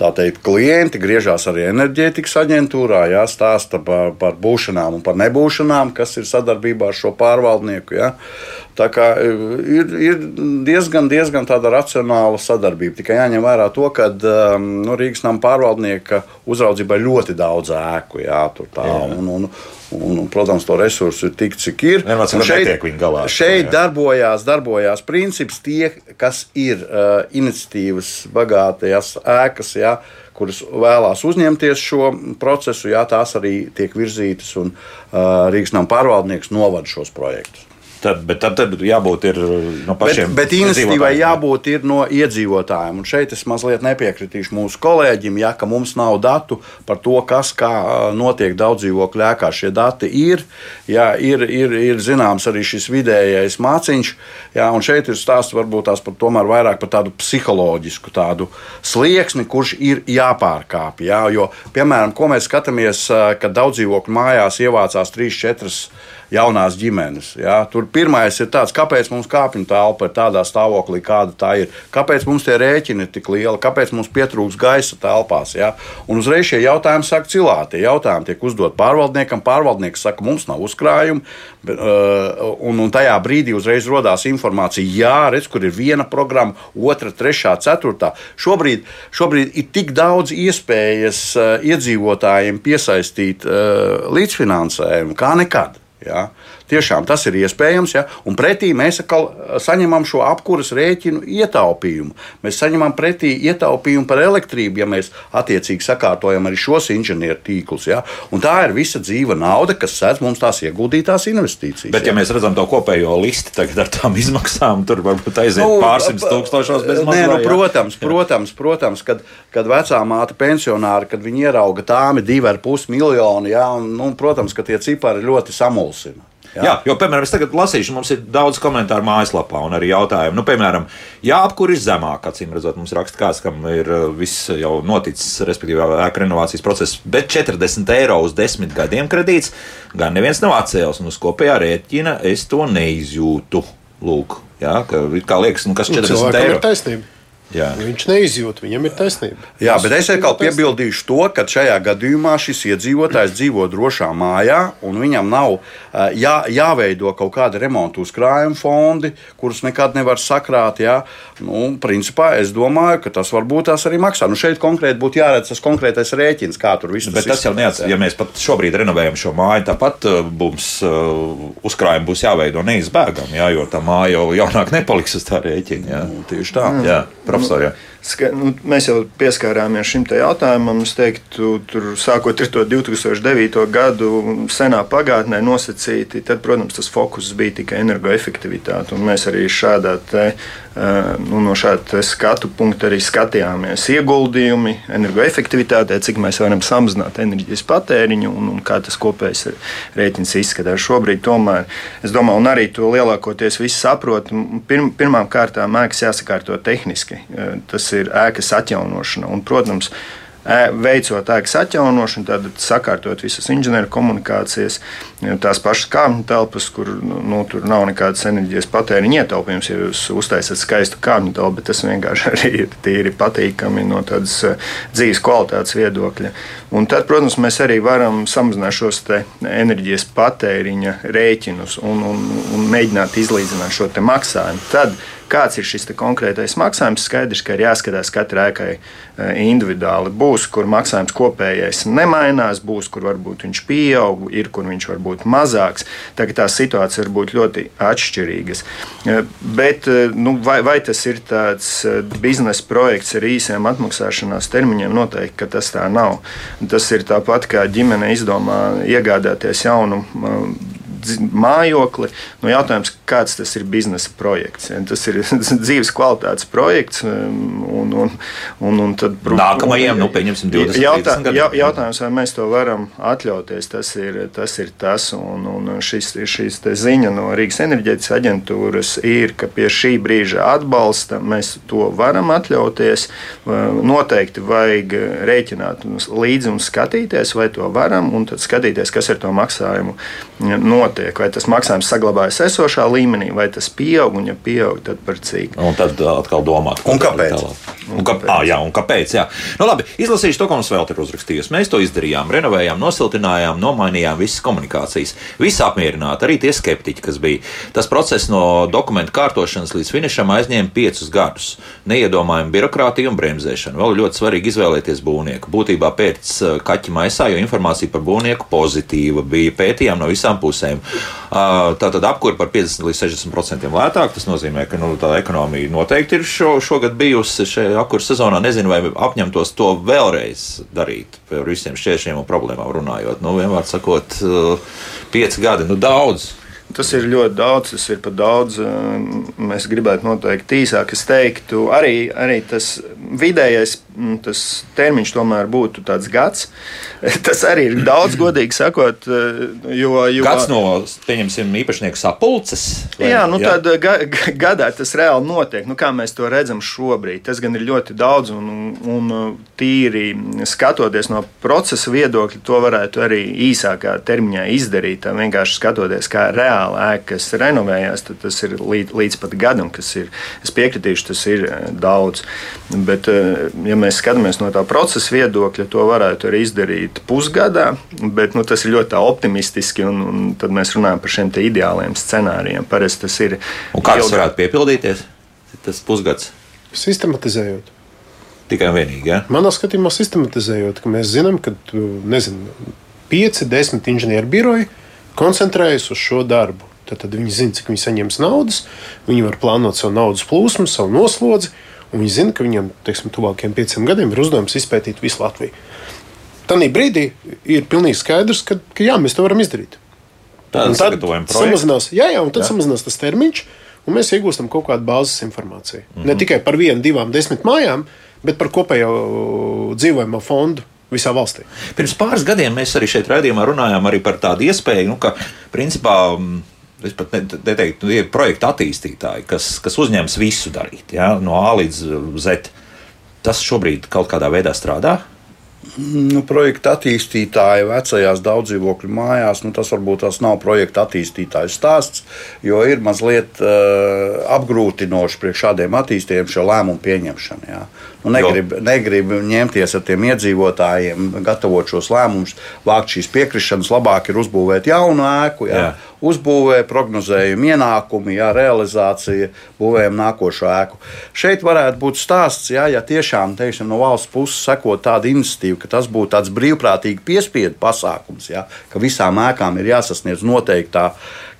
Tā teikt, klienti griežās arī enerģētikas aģentūrā, jā, stāsta par, par būšanām un par nebūšanām, kas ir sadarbībā ar šo pārvaldnieku. Jā. Tā kā e, ir, ir diezgan, diezgan tāda racionāla sadarbība. Tikai jāņem vērā to, ka um, nu, Rīgas nama pārvaldnieka uzraudzībā ir ļoti daudz ēku. Jā, tā, jā. Un, un, un, protams, to resursu ir tik, cik ir. Vienmēr šeit galā, šeit jā. darbojās, darbojās princips tie, kas ir uh, iniciatīvas bagātajās ēkas. Jā, kuras vēlās uzņemties šo procesu, jā, tās arī tiek virzītas un uh, Rīgas nama pārvaldnieks novada šos projektus. Tad, bet tad, tad jābūt no pašiem. Bet, bet iniciatīvai jābūt no iedzīvotājiem. Un šeit es mazliet nepiekritīšu mūsu kolēģim, ja mums nav datu par to, kas notiek daudz dzīvokļu ēkā. Šie dati ir, jā, ir, ir, ir zināms arī šis vidējais māciņš. Jā, un šeit ir stāsts varbūt tās par tomēr vairāk par tādu psiholoģisku tādu slieksni, kurš ir jāpārkāpj. Jā, jo, piemēram, ko mēs skatāmies, kad daudz dzīvokļu mājās ievācās 3-4 jaunās ģimenes. Ja? Tur pirmais ir tāds, kāpēc mums kāpņu telpa ir tādā stāvoklī, kāda tā ir. Kāpēc mums tie rēķini ir tik lieli, kāpēc mums pietrūks gaisa telpās. Ja? Un uzreiz šie jautājumi sāk cilāt. Tie jautājumi tiek uzdot pārvaldniekam. Pārvaldnieks saka, mums nav uzkrājumu. Uh, un, un tajā brīdī uzreiz radās informācija, jā, redz, kur ir viena programma, otra, trešā, ceturtā. Šobrīd, šobrīd ir tik daudz iespējas uh, iedzīvotājiem piesaistīt uh, līdzfinansējumu kā nekad. Ja? Tiešām tas ir iespējams, ja? un pretī mēs atkal saņemam šo apkuras rēķinu ietaupījumu. Mēs saņemam pretī ietaupījumu par elektrību, ja mēs attiecīgi sakārtojam arī šos inženieru tīklus. Ja? Un tā ir visa dzīva nauda, kas sēdz mums tās ieguldītās investīcijas. Bet, ja, ja mēs redzam to kopējo listi tagad ar tām izmaksām, tur varbūt aiziet nu, pārsimt tūkstošos bez maksas. Nu, protams, protams, protams, kad, kad vecā māte pensionāri, kad viņi ierauga tāmi divi ar pus miljoni, ja? un, nu, protams, ka tie cipari ļoti samulsina. Jā. Jā, jo, piemēram, es tagad lasīšu, mums ir daudz komentāru mājaslapā un arī jautājumu. Nu, piemēram, jā, apkur ir zemāk, acīm redzot, mums raksta kāds, kam ir uh, viss jau noticis, respektīvi, ēka renovācijas process, bet 40 eiro uz 10 gadiem kredīts gan neviens nav atcēlis, un uz kopējā rēķina es to neizjūtu. Lūk, jā, ka, kā liekas, nu, kas 40 nu, eiro? Ir taisnība. Jā. Viņš neizjūt, viņam ir taisnība. Jā, bet es atkal piebildīšu to, ka šajā gadījumā šis iedzīvotājs dzīvo drošā mājā, un viņam nav jā, jāveido kaut kāda remontu uzkrājuma fondi, kurus nekad nevar sakrāt. Jā. Nu, principā es domāju, ka tas varbūt tās arī maksā. Nu, šeit konkrēti būtu jāredz tas konkrētais rēķins, kā tur viss ir. Bet tas jau neatsaka, ja mēs pat šobrīd renovējam šo māju, tāpat mums uzkrājumi būs jāveido neizbēgami, jā, jo tā māja jau jaunāk nepaliks uz tā rēķina. Jā. Nu, tieši tā. Jā profesori. Jā. Ska, nu, mēs jau pieskārāmies šim jautājumam. Es teiktu, tur sākot ar to 2009. gadu, senā pagātnē nosacīti, tad, protams, tas fokus bija tikai energoefektivitāte. Mēs arī šādā te, nu, no šāda skatu punkta arī skatījāmies ieguldījumi energoefektivitātē, cik mēs varam samazināt enerģijas patēriņu un, un kā tas kopējs rēķins izskatās. Šobrīd tomēr, es domāju, un arī to lielākoties visi saprot, pirm, pirmām kārtām mēks jāsakārto tehniski. Tas ir ēkas atjaunošana. Un, protams, veicot ēkas atjaunošanu, tad sakārtot visas inženieru komunikācijas, tās pašas kāpņu telpas, kur nu, tur nav nekādas enerģijas patēriņa ietaupījums. Ja jūs uztaisat skaistu kāpņu telpu, bet tas vienkārši arī ir tīri patīkami no tādas dzīves kvalitātes viedokļa. Un tad, protams, mēs arī varam samazināt šos enerģijas patēriņa rēķinus un, un, un mēģināt izlīdzināt šo maksājumu. Tad, kāds ir šis konkrētais maksājums. Skaidrs, ka ir jāskatās katrai ēkai e, individuāli. Būs, kur maksājums kopējais nemainās, būs, kur varbūt viņš pieaug, ir, kur viņš var būt mazāks. Tagad tās situācijas var būt ļoti atšķirīgas. E, bet e, nu, vai, vai tas ir tāds biznesa projekts ar īsiem atmaksāšanās termiņiem? Noteikti, tas tā nav. Tas ir tāpat kā ģimene izdomā iegādāties jaunu mājokli. Nu, jautājums, kāds tas ir biznesa projekts? Ja, tas ir dzīves kvalitātes projekts. Um, un, un, un, un tad, Nākamajiem, nu, pieņemsim, 20 jautā, ja, jautājums, vai mēs to varam atļauties, tas ir tas. Ir tas un, un šis, šis ziņa no Rīgas enerģētikas aģentūras ir, ka pie šī brīža atbalsta mēs to varam atļauties. Noteikti vajag rēķināt līdzi un skatīties, vai to varam, un tad skatīties, kas ar to maksājumu notiek notiek. Vai tas maksājums saglabājas esošā līmenī, vai tas pieaug, un ja pieaug, tad par cik. Un tad atkal domāt, un kāpēc. Un, kāpēc? À, jā, un kāpēc? Jā. Nu, labi, izlasīšu to, ko mums vēl ir uzrakstījis. Mēs to izdarījām, renovējām, nosiltinājām, nomainījām visas komunikācijas. Visi apmierināti, arī tie skeptiķi, kas bija. Tas process no dokumentu kārtošanas līdz finišam aizņēma piecus gadus. Neiedomājama birokrātija un bremzēšana. Vēl ļoti svarīgi izvēlēties būvnieku. Būtībā pēc kaķa maisā, jo informācija par būvnieku pozitīva bija pētījām no visām pusēm. Tātad apkūra par 50 līdz 60% lētāk. Tas nozīmē, ka nu, tā ekonomija noteikti ir šo, šogad bijusi šajā apkūra sezonā. Nezinu, vai apņemtos to vēlreiz darīt par visiem šķēršļiem un problēmām runājot. Nu, vienmēr sakot, pieci gadi, nu daudz. Tas ir ļoti daudz, tas ir pat daudz. Mēs gribētu noteikti īsāk. Es teiktu, arī, arī tas vidējais tas termiņš tomēr būtu tāds gads. Tas arī ir daudz, godīgi sakot. Jo, jo... Gads no, pieņemsim, īpašnieku sapulces. Vai? Jā, nu jā. tad ga, gadā tas reāli notiek. Nu, kā mēs to redzam šobrīd, tas gan ir ļoti daudz un, un tīri skatoties no procesa viedokļa, to varētu arī īsākā termiņā izdarīt. Vienkārši skatoties, kā reāli ēkas renovējās, tad tas ir līdz, līdz pat gadam, kas ir. Es piekritīšu, tas ir eh, daudz. Bet, eh, ja mēs skatāmies no tā procesa viedokļa, to varētu arī izdarīt pusgadā, bet nu, tas ir ļoti optimistiski, un, un tad mēs runājam par šiem ideāliem scenārijiem. Parasti tas ir. Un kā tas varētu piepildīties? Tas pusgads. Sistematizējot. Tikai vienīgi. Ja? Manā skatījumā, sistematizējot, ka mēs zinām, ka nezinu, 5, 10 inženieru biroji koncentrējas uz šo darbu. Tad, tad viņi zina, cik viņi saņems naudas, viņi var plānot savu naudas plūsmu, savu noslodzi, un viņi zina, ka viņiem teiksim, tuvākajiem pieciem gadiem ir uzdevums izpētīt visu Latviju. Tanī brīdī ir pilnīgi skaidrs, ka, ka jā, mēs to varam izdarīt. Tad samazinās, jā, jā, un tad jā. samazinās tas termiņš, un mēs iegūstam kaut kādu bāzes informāciju. Mm -hmm. Ne tikai par vienu, divām, desmit mājām, bet par kopējo dzīvojamo fondu visā valstī. Pirms pāris gadiem mēs arī šeit raidījumā runājām par tādu iespēju, nu, ka principā. Es pat neteiktu, nu, ir projekta attīstītāji, kas, kas uzņems visu darīt, ja, no A līdz Z. Tas šobrīd kaut kādā veidā strādā. Nu, projekta attīstītāji vecajās daudzdzīvokļu mājās, nu, tas varbūt tas nav projekta attīstītāja stāsts, jo ir mazliet uh, apgrūtinoši priekš šādiem attīstījumiem šo lēmumu pieņemšanu. Jā. Nu, negrib, negrib ņemties ar tiem iedzīvotājiem, gatavot šos lēmumus, vākt šīs piekrišanas. Labāk ir uzbūvēt jaunu ēku, jā, jā. Uzbūvēt, prognozējumu ienākumu, jā, realizācija, būvējam nākošo ēku. Šeit varētu būt stāsts, jā, ja tiešām teiksim, no valsts puses sekot tāda iniciatīva, ka tas būtu tāds brīvprātīgi piespiedu pasākums, jā, ka visām ēkām ir jāsasniedz noteiktā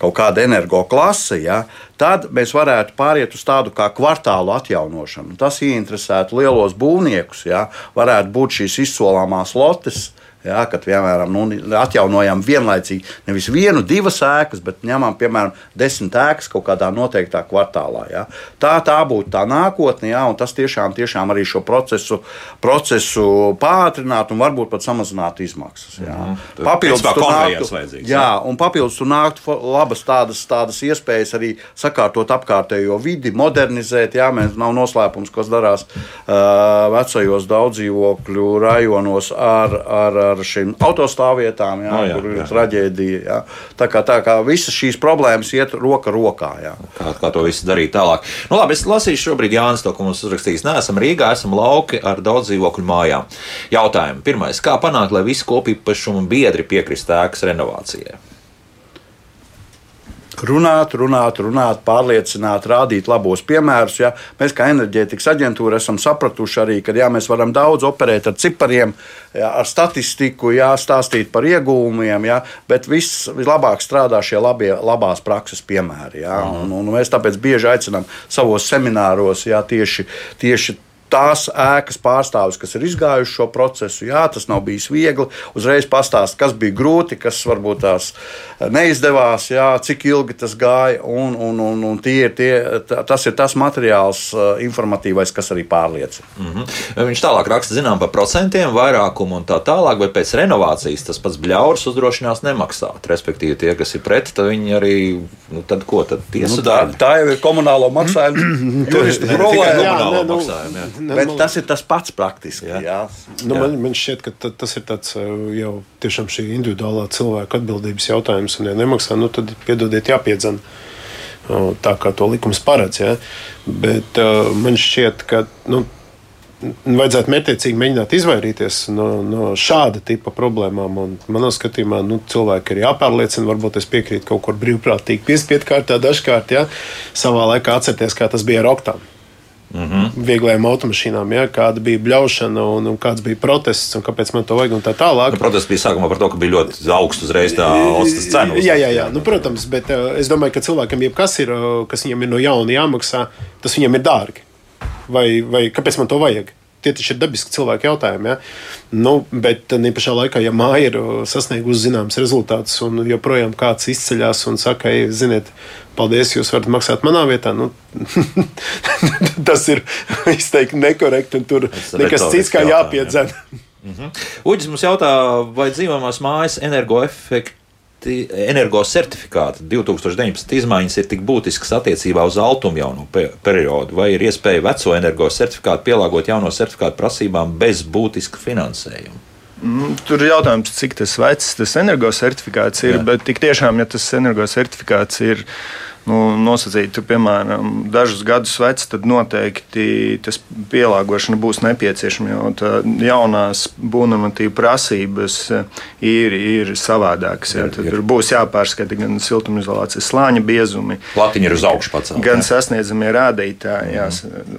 kaut kāda energoklase, ja, tad mēs varētu pāriet uz tādu kā kvartālu atjaunošanu. Tas ieinteresētu lielos būvniekus, ja, varētu būt šīs izsolāmās lotes Ja, kad piemēram nu, atjaunojam vienlaicīgi nevis vienu, divas ēkas, bet ņemam piemēram desmit ēkas kaut kādā noteiktā kvartālā. Ja. Tā, tā būtu tā nākotne, ja, un tas tiešām, tiešām arī šo procesu, procesu pātrinātu un varbūt pat samazinātu izmaksas. Ja. Mm -hmm. Papildus tam nāktu, jā, un papildus tur nāktu labas tādas, tādas iespējas arī sakārtot apkārtējo vidi, modernizēt. Jā, mēs nav noslēpums, kas darās uh, vecajos daudzdzīvokļu rajonos ar, ar ar šīm autostāvvietām, jā, no, jā, kur ir jā. traģēdija. Jā. Tā, kā, tā kā visas šīs problēmas iet roka rokā. Jā. Kā, kā to visu darīt tālāk? Nu, labi, es lasīšu šobrīd Jānis to, ko mums uzrakstījis. Nē, esam Rīgā, esam lauki ar daudz dzīvokļu mājām. Jautājumi. Pirmais, kā panākt, lai visi kopīpašumu biedri piekrist ēkas renovācijai? Runāt, runāt, runāt, pārliecināt, rādīt labos piemērus. Ja? Mēs, kā enerģētikas aģentūra, esam sapratuši arī, ka jā, mēs varam daudz operēt ar cipariem, jā, ar statistiku, jā, stāstīt par iegūmiem, jā, bet viss vislabāk strādā šie labie, labās prakses piemēri. Jā? Un, un mēs tāpēc bieži aicinām savos semināros jā, tieši, tieši tās ēkas pārstāvis, kas ir izgājuši šo procesu. Jā, tas nav bijis viegli. Uzreiz pastāst, kas bija grūti, kas varbūt tās neizdevās, jā, cik ilgi tas gāja. Un, un, un, un tie ir tie, tas ir tas materiāls, informatīvais, kas arī pārliecina. Mm -hmm. Viņš tālāk raksta, zinām, par procentiem, vairākumu un tā tālāk, bet pēc renovācijas tas pats bļaurs uzdrošinās nemaksāt. Respektīvi, tie, kas ir pret, tad viņi arī, nu, tad ko, tad tiesu nu, tā, tā jau ir komunālo maksājumu. Tur ir problēma. Nu, ne, Bet tas ir tas pats praktiski. Jā. Jā. Nu, jā. Man, man šķiet, ka tas ir tāds uh, jau tiešām šī individuālā cilvēka atbildības jautājums. Un, ja nemaksā, nu, tad piedodiet, jāpiedzana tā, kā to likums paredz. Ja? Bet uh, man šķiet, ka. Nu, Vajadzētu mērķiecīgi mēģināt izvairīties no, no šāda tipa problēmām. Un manā skatījumā nu, cilvēki ir jāpārliecina. Varbūt es piekrītu kaut kur brīvprātīgi, piespiedu kārtā, dažkārt, ja savā laikā atcerieties, kā tas bija ar oktām. Mm -hmm. Vieglajām automašīnām, ja, kāda bija bļaušana un, un kāds bija protests un kāpēc man to vajag un tā tālāk. Nu, protests bija sākumā par to, ka bija ļoti augsts uzreiz tā ostas cena. Jā, jā, jā. Nu, protams, bet uh, es domāju, ka cilvēkam jebkas ir, uh, kas viņam ir no jauna jāmaksā, tas viņam ir dārgi. Vai, vai kāpēc man to vajag? Tie taču ir dabiski cilvēku jautājumi. Ja? Nu, bet tā pašā laikā, ja māja ir sasniegusi zināms rezultātus un joprojām kāds izceļas un saka, ej, ziniet, paldies, jūs varat maksāt manā vietā, nu, tas ir izteikti nekorekti un tur nekas cits kā jāpiedzen. Mm -hmm. Uģis mums jautā, vai dzīvojamās mājas energoefekti energocertifikāti 2019 izmaiņas ir tik būtiskas attiecībā uz altumu jauno periodu, vai ir iespēja veco energocertifikātu pielāgot jauno certifikātu prasībām bez būtiska finansējuma? Mm, tur ir jautājums, cik tas vecs tas energocertifikāts ir, Jā. bet tik tiešām, ja tas energocertifikāts ir nu, nosacītu, piemēram, dažus gadus vecs, tad noteikti tas pielāgošana būs nepieciešama. Jo jaunās būvnormatīva prasības ir, ir savādākas. Jā, tad ir. būs jāpārskata gan siltumizolācijas slāņa biezumi, Latiņa ir uz augšu pats. Gan sasniedzamie rādītāji, jā.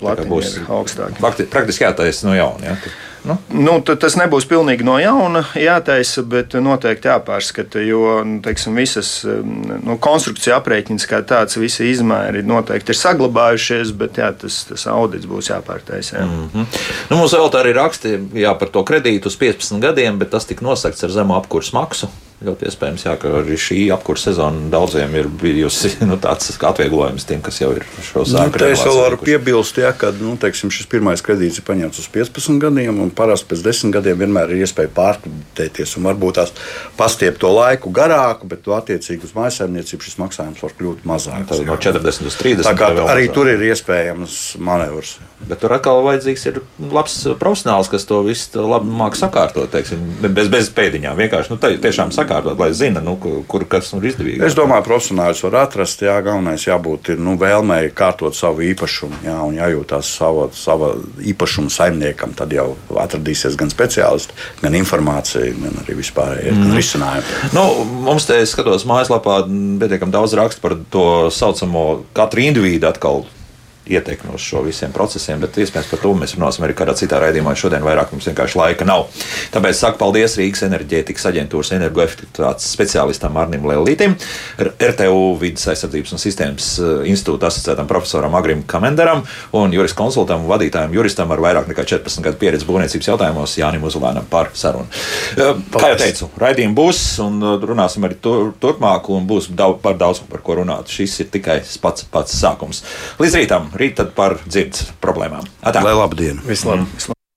Latiņa būs augstāki. Praktiski jātaisa no jauna. Jā. Nu? Nu, tas nebūs pilnīgi no jauna jātaisa, bet noteikti jāpārskata, jo nu, teiksim, visas nu, konstrukcija aprēķins kā tāds, visi izmēri noteikti ir saglabājušies, bet jā, tas, tas audits būs jāpārtaisa. Jā. Mm -hmm. nu, mums vēl tā arī raksti jā, par to kredītu uz 15 gadiem, bet tas tika nosakts ar zemu apkursu maksu. Ļoti iespējams, jā, ka arī šī apkurss sezona daudziem ir bijusi nu, tāds atvieglojums tiem, kas jau ir šo sākumu. Nu, es vēl varu piebilst, ja, ka nu, teiksim, šis pirmais kredīts ir paņemts uz 15 gadiem, un parasti pēc 10 gadiem vienmēr ir iespēja pārkreditēties un varbūt tās pastiept to laiku garāku, bet to attiecīgi uz mājsaimniecību šis maksājums var kļūt mazāks. Tad no 40 līdz 30. Tā kā arī mazāk. tur ir iespējams manevrs. Bet tur atkal vajadzīgs ir labs profesionāls, kas to visu labi māca sakārtot, teiksim, bez, bez pēdiņām. Vienkārši nu, tā, tiešām sakārtot sakārtot, lai zina, nu, kur kas ir izdevīgāk. Es domāju, profesionāļus var atrast. Jā, galvenais jābūt ir, nu, vēlmei kārtot savu īpašumu, jā, un jājūtās sava, sava īpašuma saimniekam. Tad jau atradīsies gan speciālisti, gan informācija, gan arī vispārējie mm. risinājumi. Nu, mums te skatos mājaslapā pietiekami daudz rakstu par to saucamo katru individu atkal ietekmi uz šo visiem procesiem, bet iespējams par to mēs runāsim arī kādā citā raidījumā. Šodien vairāk mums vienkārši laika nav. Tāpēc saku paldies Rīgas enerģētikas aģentūras energoefektivitātes speciālistam Arnim Lelītim, RTU vidas aizsardzības un sistēmas eh, institūta asociētam profesoram Agrim Kamenderam un juris konsultam un vadītājam juristam ar vairāk nekā 14 gadu pieredzi būvniecības jautājumos Jānim Uzlēnam par sarunu. Eh, kā jau teicu, raidījumi būs un eh, runāsim arī tur, turpmāk un būs daudz, par daudz par ko runāt. Šis ir tikai pats, pats sākums. Līdz rītam! Rīt par dzirdes problēmām. Atā. Lai labdien! Vislabāk! Mm.